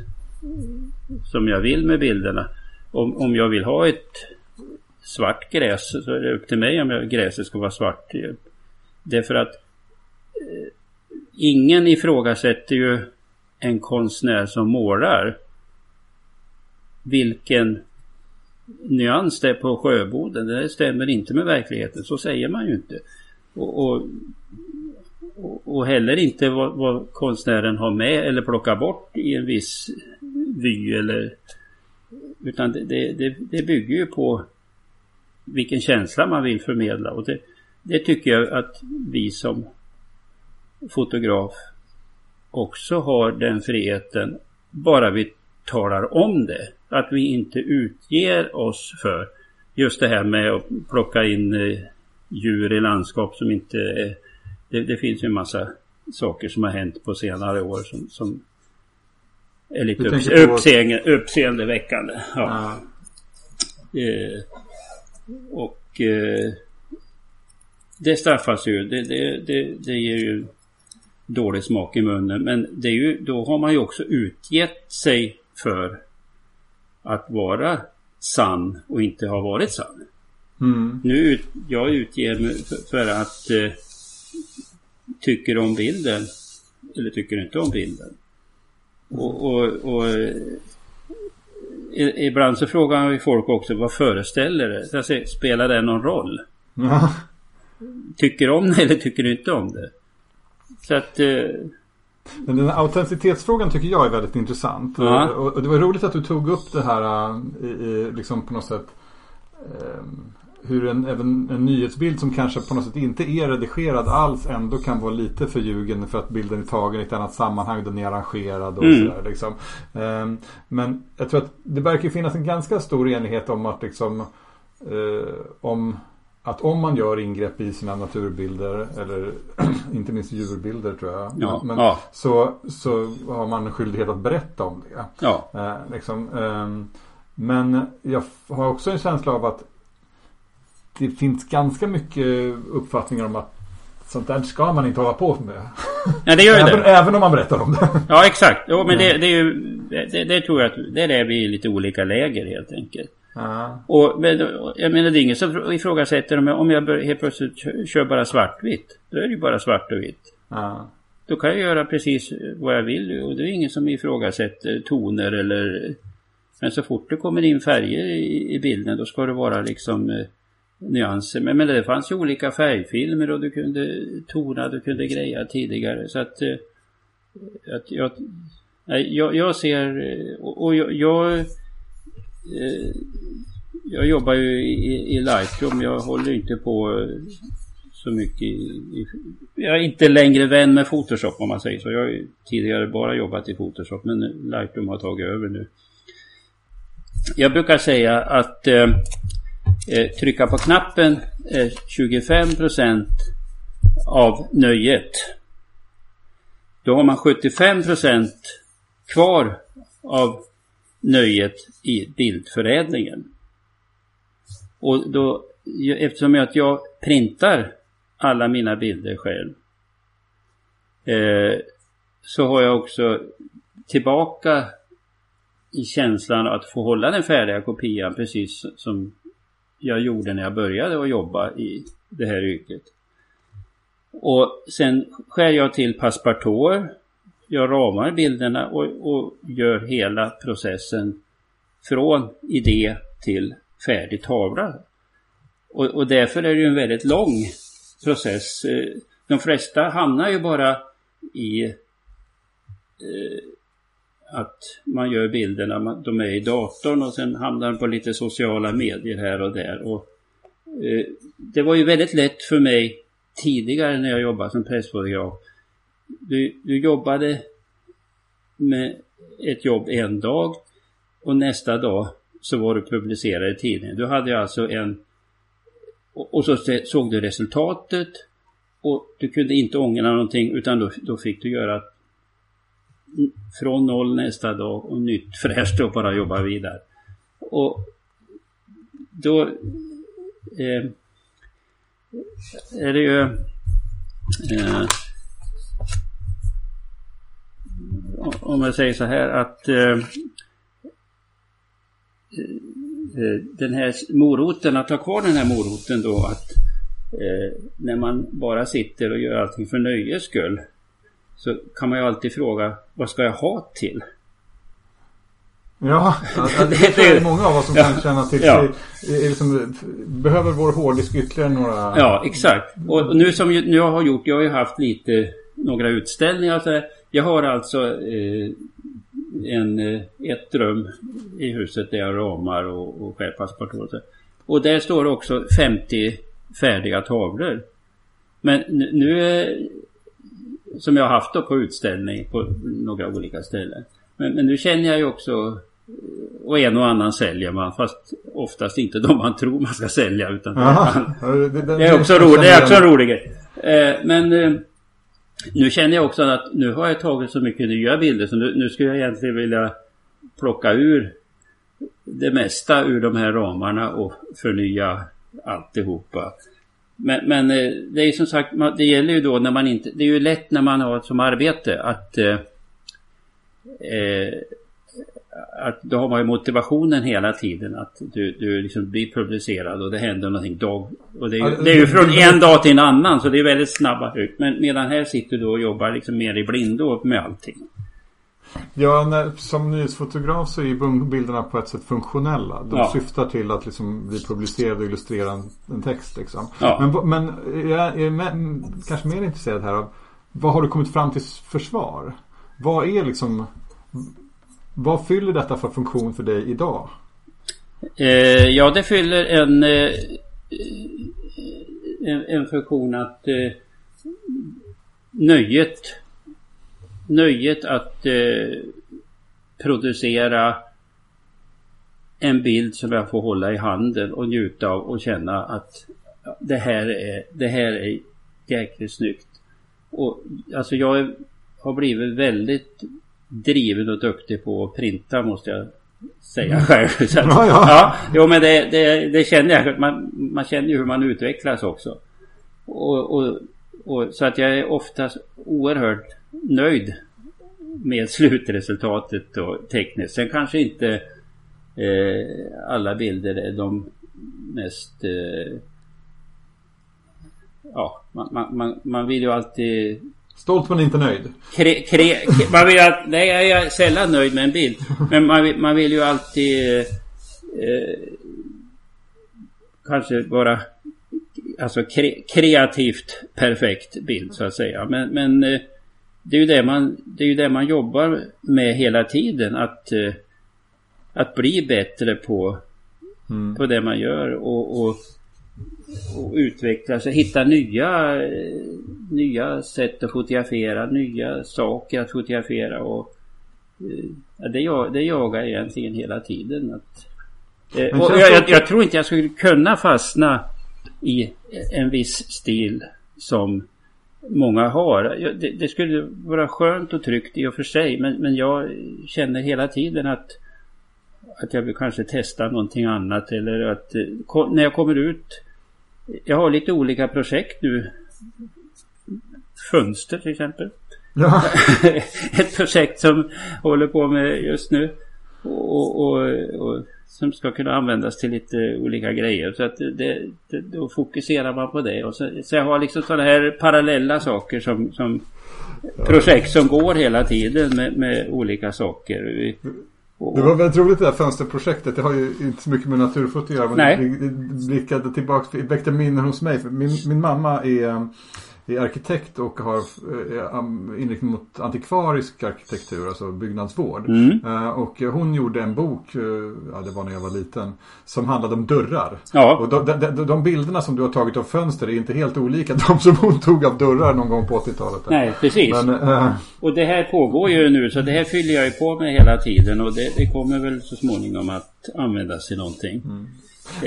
som jag vill med bilderna. Om, om jag vill ha ett svart gräs så är det upp till mig om jag, gräset ska vara svart. Därför att eh, ingen ifrågasätter ju en konstnär som målar vilken nyans det är på sjöboden. Det stämmer inte med verkligheten. Så säger man ju inte. Och, och, och heller inte vad, vad, konstnären har med eller plockar bort i en viss vy eller utan det, det, det bygger ju på vilken känsla man vill förmedla och det, det tycker jag att vi som fotograf också har den friheten bara vi talar om det. Att vi inte utger oss för just det här med att plocka in eh, djur i landskap som inte är... Det, det finns ju en massa saker som har hänt på senare år som, som är lite upps uppseende, uppseendeväckande. Ja. Ah. Eh, och eh, det straffas ju. Det, det, det, det ger ju dålig smak i munnen. Men det är ju, då har man ju också utgett sig för att vara sann och inte ha varit sann. Mm. Nu jag utger mig för, för att eh, tycker om bilden eller tycker inte om bilden. Och, och, och eh, ibland så frågar folk också vad föreställer det? Alltså, spelar det någon roll? Ja. Tycker om det eller tycker du inte om det? Så att eh,
men den autenticitetsfrågan tycker jag är väldigt intressant. Ja. Och, det var roligt att du tog upp det här äh, i, i liksom på något sätt eh, hur en, även en nyhetsbild som kanske på något sätt inte är redigerad alls ändå kan vara lite förljugen för att bilden är tagen i ett annat sammanhang. Den är arrangerad och mm. sådär. Liksom. Eh, men jag tror att det verkar finnas en ganska stor enighet om att liksom eh, om att om man gör ingrepp i sina naturbilder eller inte minst djurbilder tror jag. Ja, men, ja. Så, så har man skyldighet att berätta om det. Ja. Eh, liksom, eh, men jag har också en känsla av att det finns ganska mycket uppfattningar om att sånt där ska man inte hålla på med.
Ja, det gör
även,
det.
även om man berättar om det.
Ja, exakt. Jo, men det, det, är ju, det, det tror jag att det är där vi är lite olika läger helt enkelt. Och, men, jag menar det är ingen som ifrågasätter om jag, om jag helt plötsligt kör bara svartvitt. Då är det ju bara svart och vitt. Ja. Då kan jag göra precis vad jag vill och det är ingen som ifrågasätter toner eller... Men så fort det kommer in färger i, i bilden då ska det vara liksom eh, nyanser. Men, men det fanns ju olika färgfilmer och du kunde tona, du kunde greja tidigare. Så att... Eh, att jag, jag, jag ser... Eh, och, och jag, jag eh, jag jobbar ju i, i Lightroom. Jag håller inte på så mycket i, i, Jag är inte längre vän med Photoshop om man säger så. Jag har tidigare bara jobbat i Photoshop men Lightroom har tagit över nu. Jag brukar säga att eh, eh trycka på knappen eh, är 25% av nöjet. Då har man 75% kvar av nöjet i bildförädlingen. Och då, eftersom jag, att jag printar alla mina bilder själv eh, så har jag också tillbaka i känslan att få hålla den färdiga kopian precis som jag gjorde när jag började att jobba i det här yrket. Och sen skär jag till passepartouter, jag ramar bilderna och, och gör hela processen från idé till färdig tavla. Och, och därför är det ju en väldigt lång process. Eh, de flesta hamnar ju bara i eh, att man gör bilderna, de är i datorn och sen hamnar de på lite sociala medier här och där. Och, eh, det var ju väldigt lätt för mig tidigare när jag jobbade som pressfotograf. Du, du jobbade med ett jobb en dag och nästa dag så var du publicerad i tidningen. Du hade alltså en... Och så såg du resultatet och du kunde inte ångra någonting utan då, då fick du göra från noll nästa dag och nytt fräscht och bara jobba vidare. Och då eh, är det ju eh, om jag säger så här att eh, eh, den här moroten, att ha kvar den här moroten då att eh, när man bara sitter och gör allting för nöjes skull så kan man ju alltid fråga vad ska jag ha till?
Ja, det är många av oss som ja, kan känna till ja. sig. Liksom, behöver vår hårddisk ytterligare några...
Ja, exakt. Och nu som jag har gjort, jag har ju haft lite några utställningar. Så jag har alltså eh, en, eh, ett rum i huset där jag ramar och, och skär passepartout. Och där står också 50 färdiga tavlor. Men nu, som jag har haft då på utställning på några olika ställen. Men, men nu känner jag ju också och en och annan säljer man fast oftast inte de man tror man ska sälja utan Aha, det, det, det, är också roligt, det är också en rolig grej. Eh, men eh, nu känner jag också att nu har jag tagit så mycket nya bilder så nu, nu skulle jag egentligen vilja plocka ur det mesta ur de här ramarna och förnya alltihopa. Men, men eh, det är som sagt, det gäller ju då när man inte, det är ju lätt när man har som arbete att eh, eh, att då har man ju motivationen hela tiden att du, du liksom blir publicerad och det händer någonting dag. Och det är, ju, det är ju från en dag till en annan så det är väldigt snabba ryck. Men medan här sitter du och jobbar liksom mer i blindo med allting.
Ja, när, som nyhetsfotograf så är ju bilderna på ett sätt funktionella. De ja. syftar till att liksom bli publicerade och illustrera en, en text. Liksom. Ja. Men, men jag är med, kanske mer intresserad här av vad har du kommit fram till försvar? Vad är liksom vad fyller detta för funktion för dig idag?
Eh, ja, det fyller en, eh, en, en, funktion att eh, nöjet nöjet att eh, producera en bild som jag får hålla i handen och njuta av och känna att det här är, det här är jäkligt snyggt. Och alltså jag har blivit väldigt driven och duktig på att printa måste jag säga mm. själv. Så att, ja, ja. ja, jo men det, det, det känner jag. Man, man känner ju hur man utvecklas också. Och, och, och, så att jag är oftast oerhört nöjd med slutresultatet och tekniskt. Sen kanske inte eh, alla bilder är de mest eh, ja, man, man, man vill ju alltid
Stolt men inte nöjd.
Kre, kre, man vill, nej, jag är sällan nöjd med en bild. Men man vill, man vill ju alltid eh, kanske vara alltså kre, kreativt perfekt bild så att säga. Men, men eh, det är ju det man, det är ju det man jobbar med hela tiden. Att, eh, att bli bättre på, mm. på det man gör och, och och utvecklas och hitta nya, nya sätt att fotografera, nya saker att fotografera och ja, det, jag, det jagar egentligen hela tiden. Att, eh, och jag, jag, jag, tror inte jag skulle kunna fastna i en viss stil som många har. Det, det skulle vara skönt och tryggt i och för sig men, men jag känner hela tiden att att jag vill kanske testa någonting annat eller att när jag kommer ut jag har lite olika projekt nu. Fönster till exempel. Ja. Ett projekt som håller på med just nu. och, och, och, som ska kunna användas till lite olika grejer. Så att det, det, då fokuserar man på det. Och så, så jag har liksom sådana här parallella saker som, som projekt som går hela tiden med, med olika saker.
Och... Det var väldigt roligt det där fönsterprojektet. Det har ju inte så mycket med naturfoto att göra. Men
Nej.
det blickade tillbaka, väckte minnen hos mig. Min, min mamma är är arkitekt och har eh, inriktning mot antikvarisk arkitektur, alltså byggnadsvård.
Mm.
Eh, och hon gjorde en bok, eh, ja det var när jag var liten, som handlade om dörrar.
Ja.
Och de, de, de, bilderna som du har tagit av fönster är inte helt olika de som hon tog av dörrar någon gång på 80-talet.
Nej, precis. Men, äh... Och det här pågår ju nu så det här fyller jag ju på med hela tiden och det, det kommer väl så småningom att användas till någonting. Mm.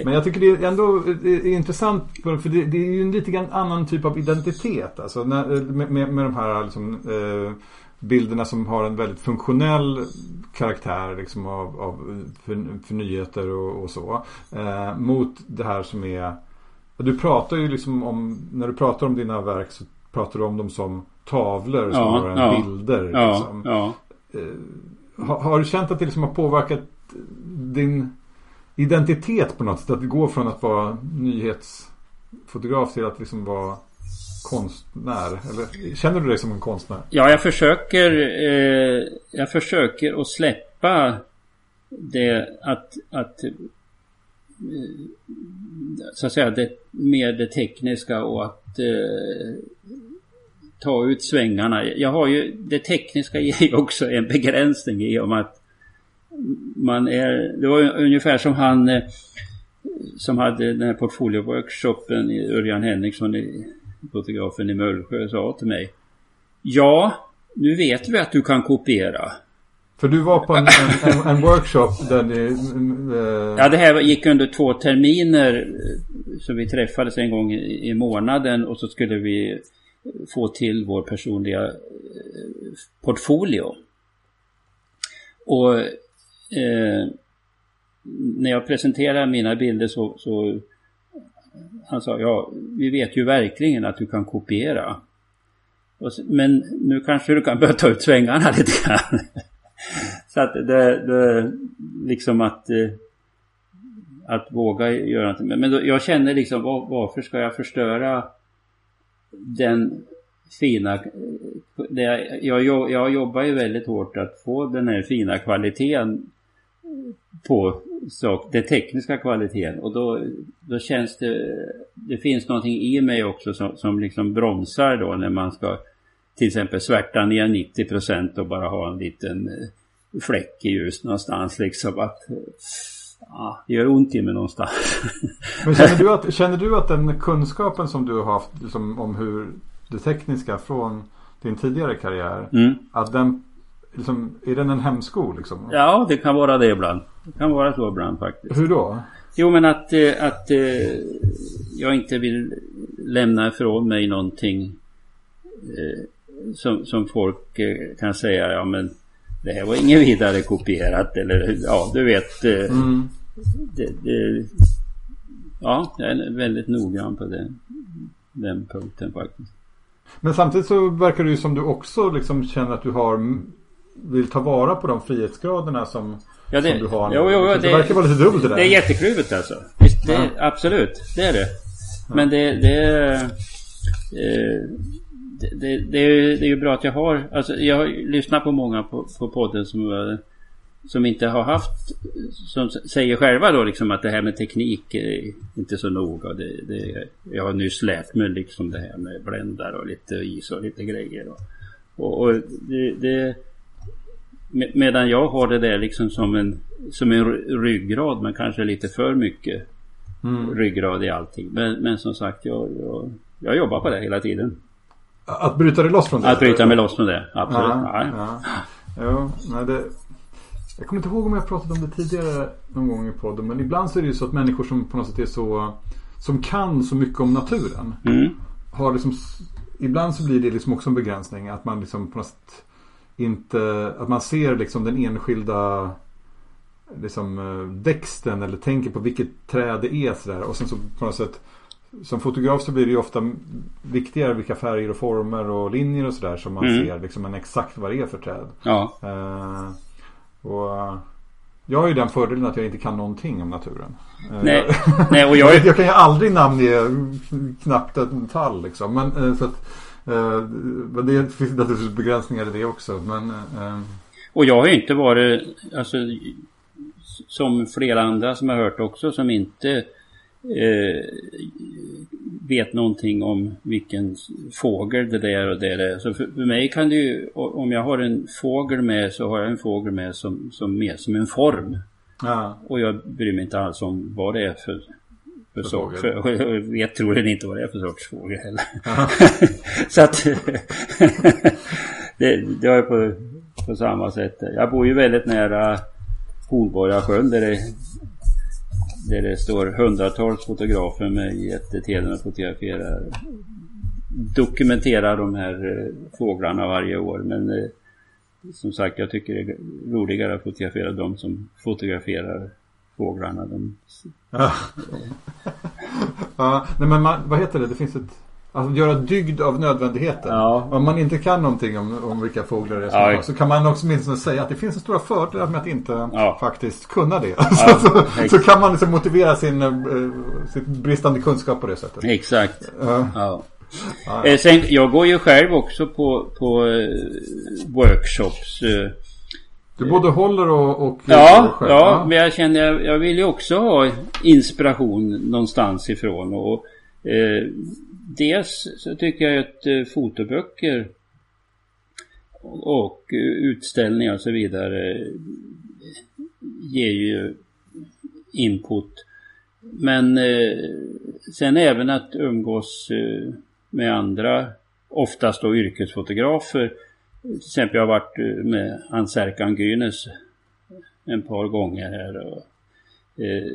Men jag tycker det är ändå är intressant för det, det, är ju en lite grann annan typ av identitet. Alltså när, med, med, med de här liksom, eh, bilderna som har en väldigt funktionell karaktär liksom, av, av för, för nyheter och, och så. Eh, mot det här som är Du pratar ju liksom om När du pratar om dina verk så pratar du om dem som tavlor som
ja,
en
ja,
bilder.
Ja,
liksom.
ja.
Eh, har, har, du känt att det liksom har påverkat din identitet på något sätt. Att gå från att vara nyhetsfotograf till att liksom vara konstnär? Eller känner du dig som en konstnär?
Ja, jag försöker eh, Jag försöker att släppa det att, att eh, så att säga det, mer det tekniska och att eh, ta ut svängarna. Jag har ju det tekniska ger ju också en begränsning i och med att man är, det var ungefär som han eh, som hade den här portfolio-workshopen, Örjan Henriksson, fotografen i Mullsjö, sa till mig. Ja, nu vet vi att du kan kopiera.
För du var på en, en, en workshop där ni...
Äh... Ja, det här gick under två terminer. Så vi träffades en gång i, i månaden och så skulle vi få till vår personliga portfolio. Och eh, när jag presenterade mina bilder så, så han sa ja, vi vet ju verkligen att du kan kopiera. Så, men nu kanske du kan börja ta ut svängarna lite grann. så att det, det liksom att eh, att våga göra någonting. Men, men då, jag känner liksom var, varför ska jag förstöra den fina... Eh, det, jag, jag, jag jobbar ju väldigt hårt att få den här fina kvaliteten på sak, den tekniska kvaliteten och då, då känns det, det finns någonting i mig också som, som liksom bromsar då när man ska till exempel svärta ner 90% och bara ha en liten eh, fläck i ljus någonstans liksom att ja, det gör ont i mig någonstans.
Men känner du att, känner du att den kunskapen som du har haft liksom, om hur det tekniska från din tidigare karriär,
mm.
att den liksom, är den en hämsko liksom?
Ja, det kan vara det ibland. Det kan vara så ibland faktiskt.
Hur då?
Jo, men att, eh, att eh, jag inte vill lämna ifrån mig någonting eh, som, som folk kan säga, ja men det här var inget vidare kopierat eller ja, du vet.
Mm.
Det, det, ja, jag är väldigt noggrann på det, den punkten faktiskt.
Men samtidigt så verkar det ju som du också liksom känner att du har vill ta vara på de frihetsgraderna som,
ja, det,
som du har.
Jo, jo,
det, det verkar vara lite dubbelt det där.
Det är jättekluvigt alltså. Visst, det, ja. Absolut, det är det. Men det, det, eh, det, det, är ju, det är ju bra att jag har, alltså jag har lyssnat på många på, på podden som, som inte har haft, som säger själva då liksom att det här med teknik är inte så noga. Det, det, jag har nyss lärt mig liksom det här med bländar och lite is och lite grejer. Och, och, och det, det Medan jag har det där liksom som en, som en ryggrad men kanske lite för mycket mm. ryggrad i allting. Men, men som sagt jag, jag, jag jobbar på det hela tiden.
Att bryta dig loss från det?
Att bryta mig loss från det, absolut. Ja,
ja. Jo, nej, det, jag kommer inte ihåg om jag pratat om det tidigare någon gång i podden. Men ibland så är det ju så att människor som på något sätt är så Som kan så mycket om naturen.
Mm.
Har liksom Ibland så blir det liksom också en begränsning. Att man liksom på något sätt inte, att man ser liksom den enskilda liksom växten eller tänker på vilket träd det är sådär. Och sen så på något sätt som fotograf så blir det ju ofta viktigare vilka färger och former och linjer och sådär som man mm. ser liksom än exakt vad det är för träd.
Ja.
Uh, och Jag har ju den fördelen att jag inte kan någonting om naturen. Eh,
Nej, nej och jag,
Jag, jag kan ju aldrig namnge knappt en tall liksom. Men eh, så att, eh, men det finns naturligtvis begränsningar i det också. Men eh,
och jag har ju inte varit, alltså som flera andra som jag hört också som inte eh, vet någonting om vilken fågel det där och det är. Så för, för mig kan det ju, om jag har en fågel med så har jag en fågel med som, som mer som en form.
ja.
Och jag bryr mig inte alls om vad det är för, för, sort. För, jag troligen inte vad det är för sorts fågel heller. Så att det, det är på, på samma sätt. Jag bor ju väldigt nära Hornborgasjön där det, där det står hundratals fotografer med jättetelen och fotograferar dokumenterar de här eh, fåglarna varje år. Men eh, som sagt, jag tycker det är roligare att fotografera de som fotograferar fåglarna. De,
Ja. ja. Nej men man, vad heter det? Det finns ett Alltså göra dygd av nödvändigheten.
Ja.
Om man inte kan någonting om, om vilka fåglar det är som
Ja.
så kan man också åtminstone säga att det finns en stora fördelar med att inte
Ja.
faktiskt kunna det. Så, så, så kan man liksom motivera sin, eh, sitt bristande kunskap på det sättet.
exakt. Eh, sen, jag går ju själv också på, på eh, workshops. Eh,
Du både håller och, och
Ja,
själv,
ja, men jag känner jag, jag vill ju också ha inspiration någonstans ifrån. Och, eh, dels så tycker jag att eh, fotoböcker och utställningar och så vidare ger ju input. Men eh, sen även att umgås eh, med andra, oftast då yrkesfotografer. Till exempel jag har varit eh, med Anserkan Serkan Gynes en par gånger här. Och, eh,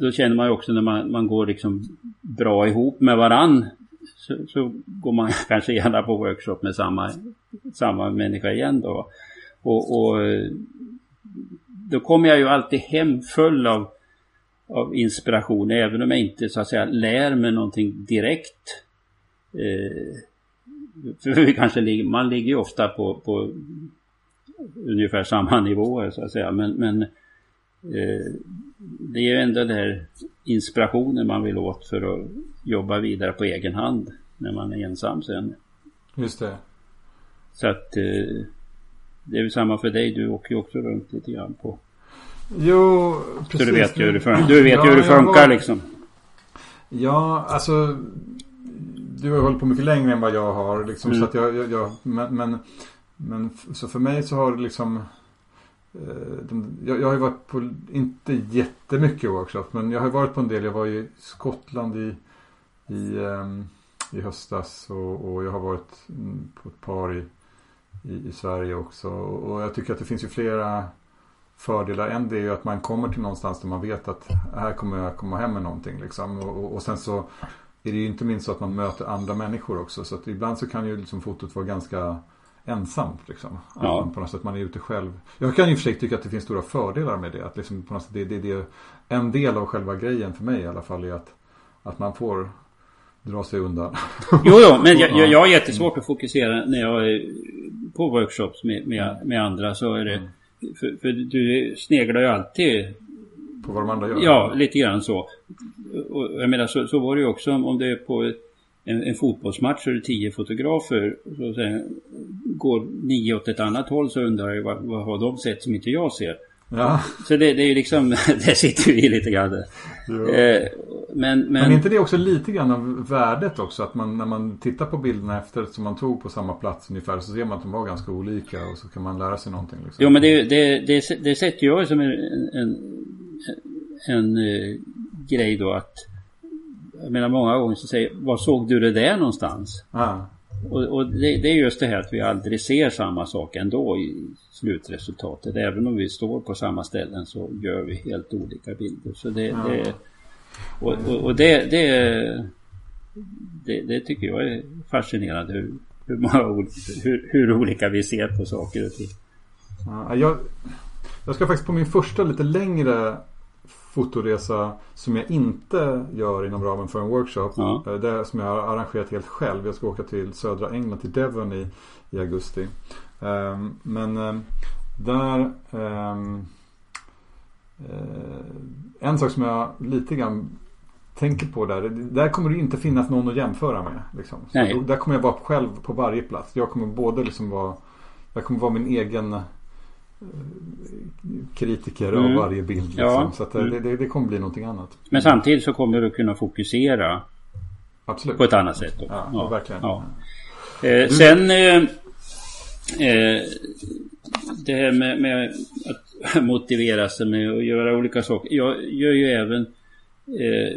då känner man ju också när man, man går liksom bra ihop med varann så, så går man kanske gärna på workshop med samma, samma människa igen då. Och, och då kommer jag ju alltid hem full av, av inspiration även om jag inte så att säga lär mig någonting direkt. Eh, för vi kanske ligger, man ligger ju ofta på, på ungefär samma nivåer så att säga. Men, men eh, det är ju ändå den här inspirationen man vill åt för att jobba vidare på egen hand när man är ensam sen.
Just det.
Så att eh, det är väl samma för dig. Du åker ju också runt lite grann på.
Jo,
Så
precis.
du vet ju hur det funkar. Du vet
Ja,
hur det funkar
var-
liksom.
Ja, alltså du har hållit på mycket längre än vad jag har. Liksom,
Mm.
så att jag, jag, jag, men, men, men så för mig så har det liksom eh, den, jag, jag har ju varit på, inte jättemycket workshop, men jag har varit på en del. Jag var i Skottland i, i, ehm, i höstas och, och jag har varit mm, på ett par i, i, i Sverige också. Och, och jag tycker att det finns ju flera fördelar. En det är ju att man kommer till någonstans där man vet att här kommer jag komma hem med någonting. Liksom. Och, och, och sen så är det ju inte minst så att man möter andra människor också. Så att ibland så kan ju liksom fotot vara ganska ensamt. Liksom. Att
Ja.
man på något sätt man är ute själv. Jag kan ju för sig tycka att det finns stora fördelar med det. Att liksom på något sätt det, det, det, en del av själva grejen för mig i alla fall är att, att man får dra sig undan.
Jo, jo, men jag, jag, jag har jättesvårt att fokusera när jag är på workshops med, med, med andra. Så är det, för, för du sneglar ju alltid
på vad de andra gör.
Ja, lite grann så. Och jag menar så, så var det ju också om det är på en, en fotbollsmatch så är det tio fotografer. Så sen går nio åt ett annat håll så undrar jag vad, vad har de sett som inte jag ser.
ja.
Så det, det är ju liksom, det sitter vi lite grann. Eh, men, men,
Men är inte det också lite grann av värdet också? Att man när man tittar på bilderna efter som man tog på samma plats ungefär så ser man att de var ganska olika och så kan man lära sig någonting. Liksom.
Jo men det, det, det, det sätter jag som en, en, en, eh, grej då att jag menar många gånger så säger var såg du det där någonstans?
Ja.
Och, och det, det är just det här att vi aldrig ser samma sak ändå i slutresultatet. Även om vi står på samma ställen så gör vi helt olika bilder. Så det,
Ja.
det och, och, och det, det, det, tycker jag är fascinerande hur, hur, många, hur, hur olika vi ser på saker och ting.
Ja, jag, jag ska faktiskt på min första lite längre fotoresa som jag inte gör inom ramen för en workshop.
Ja.
eh, Det som jag har arrangerat helt själv. Jag ska åka till södra England, till Devon i, i augusti. Ehm, men ehm, där ehm, eh, en sak som jag lite grann tänker på där. Där kommer det inte finnas någon att jämföra med. Liksom. Där kommer jag vara själv på varje plats. Jag kommer både liksom vara Jag kommer vara min egen kritiker
Mm.
av varje bild. Liksom.
Ja.
Så att det,
Mm.
det, det kommer bli någonting annat.
Men samtidigt så kommer du kunna fokusera
Absolut.
på ett annat sätt. Då.
Ja, verkligen.
ja. Eh, sen eh, eh, det här med, med att motivera sig med att göra olika saker. Jag gör ju även eh,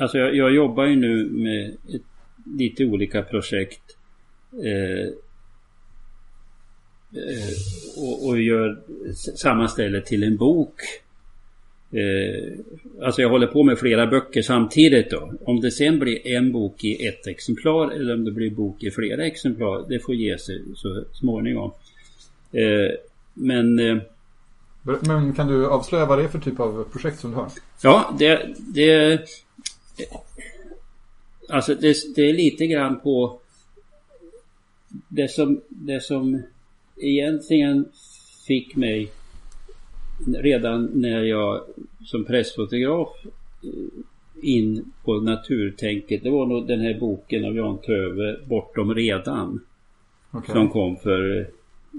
Alltså jag, jag jobbar ju nu med ett, lite olika projekt. Eh, och, och gör sammanställer till en bok. Eh, alltså jag håller på med flera böcker samtidigt då. Om det sen blir en bok i ett exemplar eller om det blir bok i flera exemplar. Det får ge sig så småningom. Eh, men eh,
Men kan du avslöja vad det är för typ av projekt som du har?
ja, det, det Alltså det, det är lite grann på det som, det som egentligen fick mig redan när jag som pressfotograf eh, in på naturtänket. Det var nog den här boken av Jan Töve, Bortom redan.
Okej.
Som kom för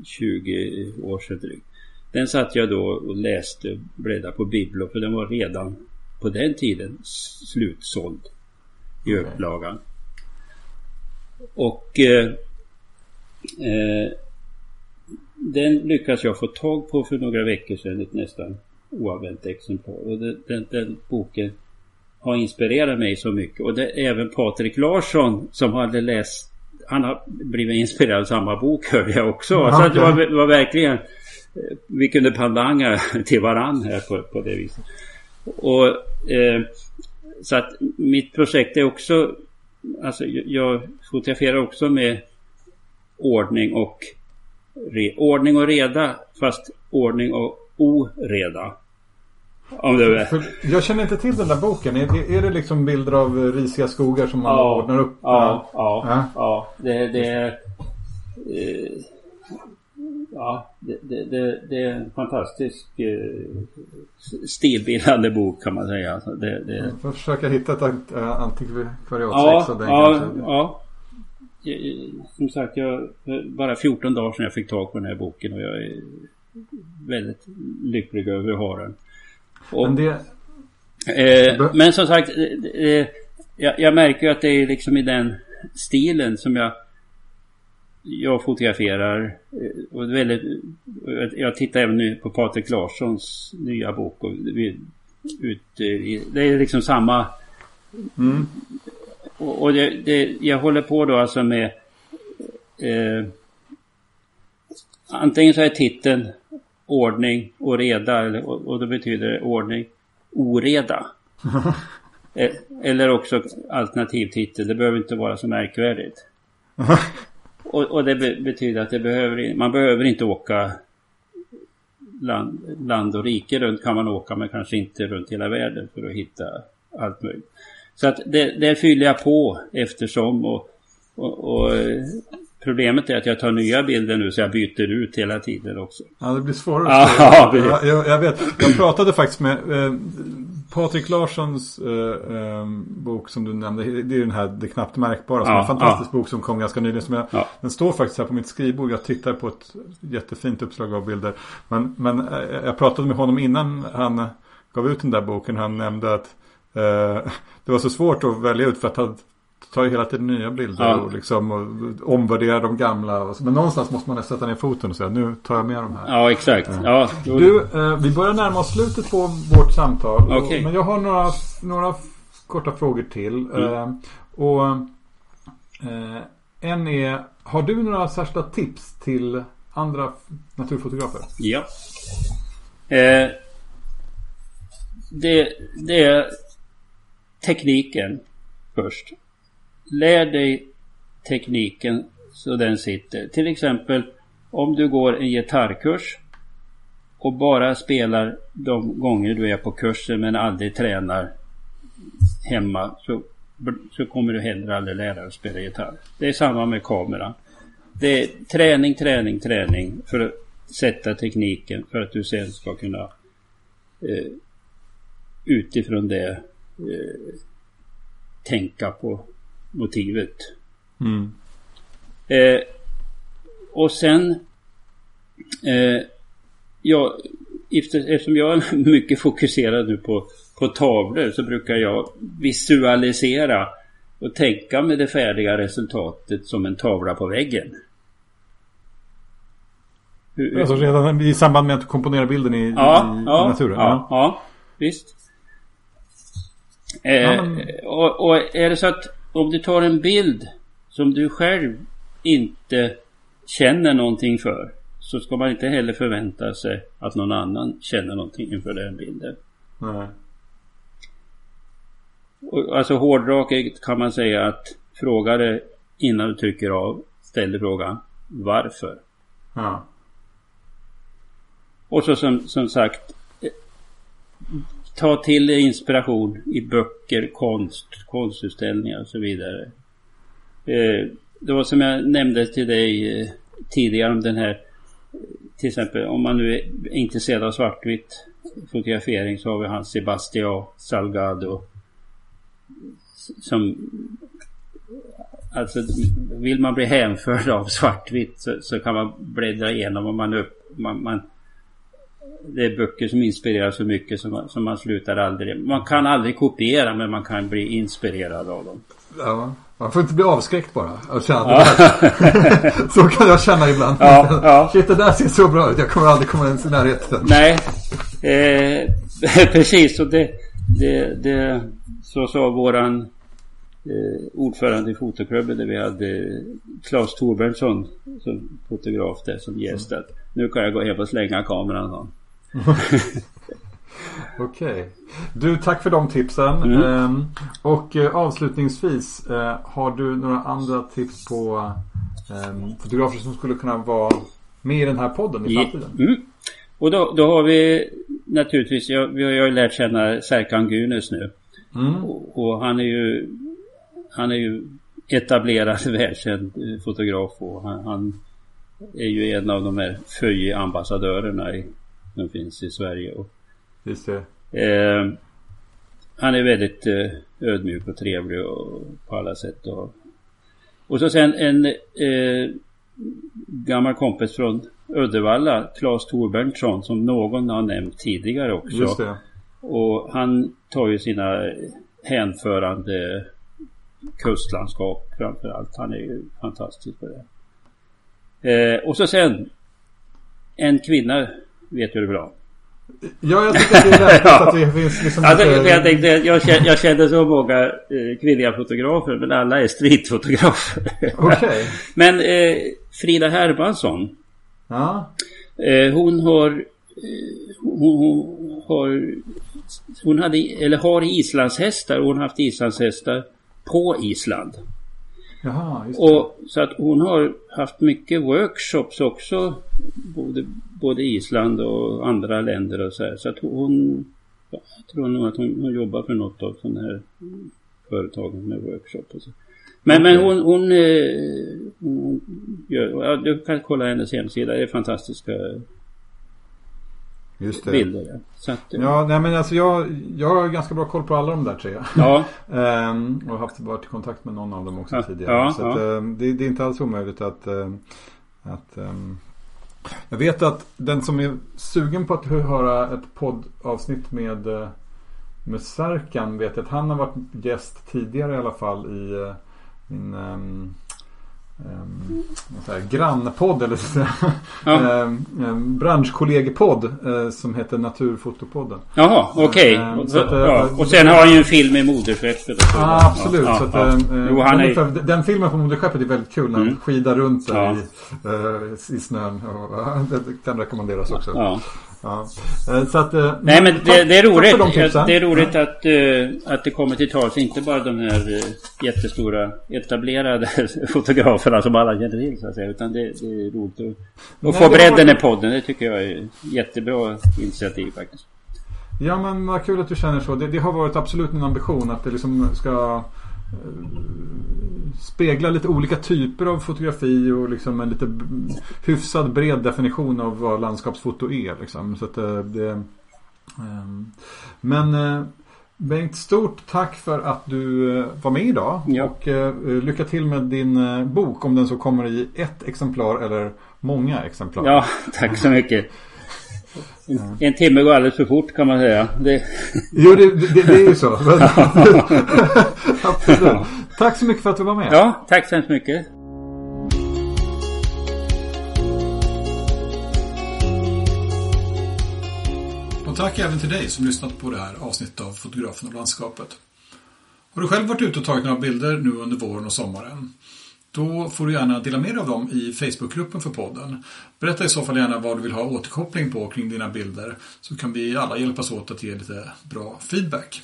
20 år sedan drygt. Den satt jag då och läste bläddrade på Biblo för den var redan på den tiden slutsåld i upplagan. Och eh, eh, den lyckades jag få tag på för några veckor sedan, ett nästan oanvänt exemplar. Och den, den, den boken har inspirerat mig så mycket. Och det är även Patrik Larsson som hade läst han har blivit inspirerad av samma bok hörde jag också.
Ja,
så att det, var, var verkligen Vi kunde pandanga till varann här på, på det viset. Och eh, Så att mitt projekt är också Alltså jag- jag fotograferar också med ordning och re, ordning och reda fast ordning och oreda. Om det är...
Jag känner inte till den där boken. Är, är, det liksom bilder av eh, risiga skogar som man
Ja,
ordnar upp?
Ja, ja,
Ja.
ja. Det, det är... Eh, ja, det, det, det, det är en fantastisk eh, stilbildande bok kan man säga. Det, det,
Jag får försöka hitta ett äh, antikvariatsex
ja,
av den
ja,
kanske.
ja. Som sagt, jag, bara 14 dagar sedan jag fick tag på den här boken och jag är väldigt lycklig över att ha den. Och,
Men det,
Eh, men som sagt, eh, eh, jag, jag märker ju att det är liksom i den stilen som jag jag fotograferar. eh, Och väldigt, jag- jag tittar även nu på Patrik Larssons nya bok. Och vi, ut, det är liksom samma.
mm,
Och, och det, det, jag håller på då alltså med eh, Antingen så är titeln ordning och reda eller, och, och då betyder det ordning oreda. Eh, Eller också alternativtitel. Det behöver inte vara så märkvärdigt. Och, och det be, betyder att det behöver, man behöver inte åka land, land och rike runt kan man åka men kanske inte runt hela världen för att hitta allt möjligt. Så att det, det fyller jag på eftersom och, och, och problemet är att jag tar nya bilder nu så jag byter ut hela tiden också.
ja, det blir svårare
Ja,
jag, jag, jag vet. Jag pratade faktiskt med eh, Patrik Larssons eh, eh, bok som du nämnde. Det är den här Det knappt märkbara. Som
Ja,
är en fantastisk bok som kom ganska nyligen. Som jag,
Ja.
Den står faktiskt här på mitt skrivbord. Jag tittar på ett jättefint uppslag av bilder. Men, men eh, jag pratade med honom innan han gav ut den där boken. Han nämnde att det var så svårt att välja ut för att han tar ju hela tiden nya bilder
Ja.
och liksom och omvärderar de gamla. Men någonstans måste man sätta ner foten och säga nu tar jag med de här.
Ja exakt. Ja, jo,
Du, eh, vi börjar närma oss slutet på vårt samtal.
Okej.
Men jag har några, några korta frågor till.
Mm.
Eh, och eh, en är, har du några särskilda tips till andra naturfotografer?
Ja. Eh, det, det är tekniken först. Lär dig tekniken så den sitter. Till exempel om du går en gitarrkurs och bara spelar de gånger du är på kursen men aldrig tränar hemma så, så kommer du heller aldrig lära dig att spela gitarr. Det är samma med kameran. Det är träning, träning, träning för att sätta tekniken för att du sen ska kunna eh, utifrån det eh, tänka på motivet.
Mm.
Eh, och sen eh, ja, efter, eftersom jag är mycket fokuserad nu på, på tavlor så brukar jag visualisera och tänka med det färdiga resultatet som en tavla på väggen.
Hur, alltså redan i samband med att du komponerar bilden i,
ja,
i,
ja,
i naturen?
Ja, ja visst. Eh, ja, men... och, och är det så att om du tar en bild som du själv inte känner någonting för så ska man inte heller förvänta sig att någon annan känner någonting inför den bilden.
Nej.
Och, alltså hårdraket kan man säga att fråga det innan du trycker av. Ställ frågan varför.
Ja.
Och så som, som sagt ta till inspiration i böcker, konst, konstutställningar och så vidare. Eh, det var som jag nämnde till dig eh, tidigare om den här till exempel om man nu är intresserad av svartvitt fotografering så har vi han Sebastian Salgado. Som Alltså vill man bli hänförd av svartvitt så, så kan man bläddra igenom och man, upp, man, man det är böcker som inspirerar så mycket som man, som man slutar aldrig. Man kan aldrig kopiera men man kan bli inspirerad av dem.
Ja, man får inte bli avskräckt bara. Och känna så kan jag känna ibland.
Ja, ja.
Shit, det där ser så bra ut. Jag kommer aldrig komma ens i närheten.
Nej, eh, precis. Och det, det, det, så sa våran eh, ordförande i fotoklubben där vi hade Claes Torbjörnsson som fotograf där som gäst. Mm. Nu kan jag gå hem och slänga kameran.
Okej. Okay. Du, tack för de tipsen. Mm. Ehm, och eh, avslutningsvis, eh, har du några andra tips på eh, fotografer som skulle kunna vara med i den här podden i framtiden?
Mm. Och då, då, har vi naturligtvis, jag, vi har ju lärt känna Serkan Gunes nu. Mm. Och, och, han är ju han är ju etablerad välkänd eh, fotograf och han, han är ju en av de här FÖI-ambassadörerna som finns i Sverige. Och,
Just det.
Eh, han är väldigt eh, ödmjuk och trevlig och, på alla sätt. Och, och så sen en eh, gammal kompis från Uddevalla, Claes Torbjörnsson, som någon har nämnt tidigare också. Och han tar ju sina hänförande kustlandskap framför allt. Han är ju fantastisk på det. Eh, och så sen en kvinna vet du det bra.
Ja, jag tycker att det är lämpligt ja. att det finns liksom
alltså, lite... jag, tänkte, jag, känner, jag känner så många eh, kvinnliga fotografer men alla är streetfotografer.
Okej. Okay.
men eh, Frida Hermansson.
Ja.
Eh, hon har... Eh, hon, hon, har... Hon hade, eller har islandshästar och hon har haft islandshästar på Island.
Jaha, just
det. Och, så att hon har haft mycket workshops också. Både, både Island och andra länder och så här. Så att hon... Jag tror nog att hon, hon jobbar för något av sådana här företagen med workshop och så. Men, men hon, hon, eh, hon gör, ja, du kan kolla hennes hemsida. Det är fantastiska
Just det.
bilder. Att,
ja, nej men alltså jag, jag har ganska bra koll på alla de där tre.
Ja.
ehm, och haft varit i kontakt med någon av dem också
ja.
tidigare.
Ja,
så att, ehm, det, det, är inte alls omöjligt att, ehm, att um, jag vet att den som är sugen på att höra ett poddavsnitt med, eh, med Särkan vet att han har varit gäst tidigare i alla fall i uh, min um, um, här, grannpodd eller så ja. um, branschkollegepodd uh, som heter Naturfotopodden.
Jaha, okej. Okay. Um, ja. Och sen har han ju en film i Moderskeppet.
Ah, absolut. Ja, så att, ja. Jo, han är... den, den filmen på Moderskeppet är väldigt kul när han mm. skidar runt i, uh, i snön. Och, det kan rekommenderas också.
Ja.
Eh, så att, eh,
Nej men det, det är roligt. De det är roligt att, uh, att det kommer till tals. Inte bara de här jättestora etablerade fotograferna som alla känner till så att säga. Utan det, det är roligt att, att få bredden i podden. Det tycker jag är jättebra initiativ faktiskt.
Ja men vad kul att du känner så. Det, det har varit absolut min ambition att det liksom ska spegla lite olika typer av fotografi och liksom en lite hyfsad bred definition av vad landskapsfoto är. Liksom. Så att eh, det,
Ehm, Men eh, Bengt, stort tack för att du eh, var med idag.
Ja.
Och lycka till med din bok om den så kommer i ett exemplar eller många exemplar.
Ja, tack så mycket. En, en timme går alldeles för fort kan man säga. Det,
Jo, det, det, det är ju så. Absolut. Tack så mycket för att du var med.
ja, tack så hemskt mycket.
Och tack även till dig som lyssnat på det här avsnittet av Fotografen och landskapet. Har du själv varit ute och tagit några bilder nu under våren och sommaren? Då får du gärna dela med dig av dem i Facebookgruppen för podden. Berätta i så fall gärna vad du vill ha återkoppling på kring dina bilder så kan vi alla hjälpas åt att ge lite bra feedback.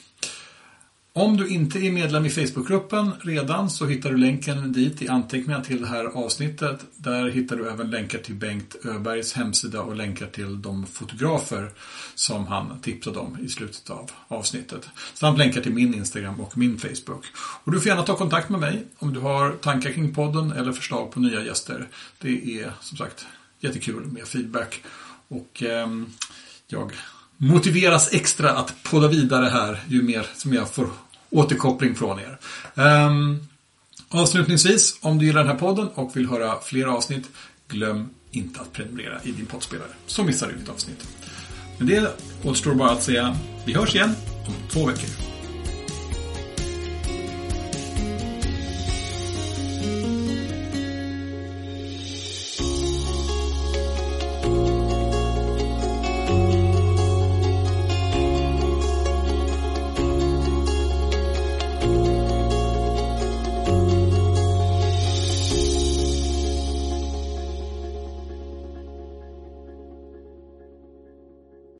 Om du inte är medlem i Facebookgruppen redan så hittar du länken dit i anteckningarna till det här avsnittet. Där hittar du även länkar till Bengt Öbergs hemsida och länkar till de fotografer som han tipsade om i slutet av avsnittet. Samt länkar till min Instagram och min Facebook. Och du får gärna ta kontakt med mig om du har tankar kring podden eller förslag på nya gäster. Det är som sagt jättekul med feedback. Och eh, jag motiveras extra att podda vidare här ju mer som jag får återkoppling från er. Um, avslutningsvis, om du gillar den här podden och vill höra fler avsnitt, glöm inte att prenumerera i din poddspelare så missar du inget avsnitt. Men det återstår bara att säga, vi hörs igen om två veckor.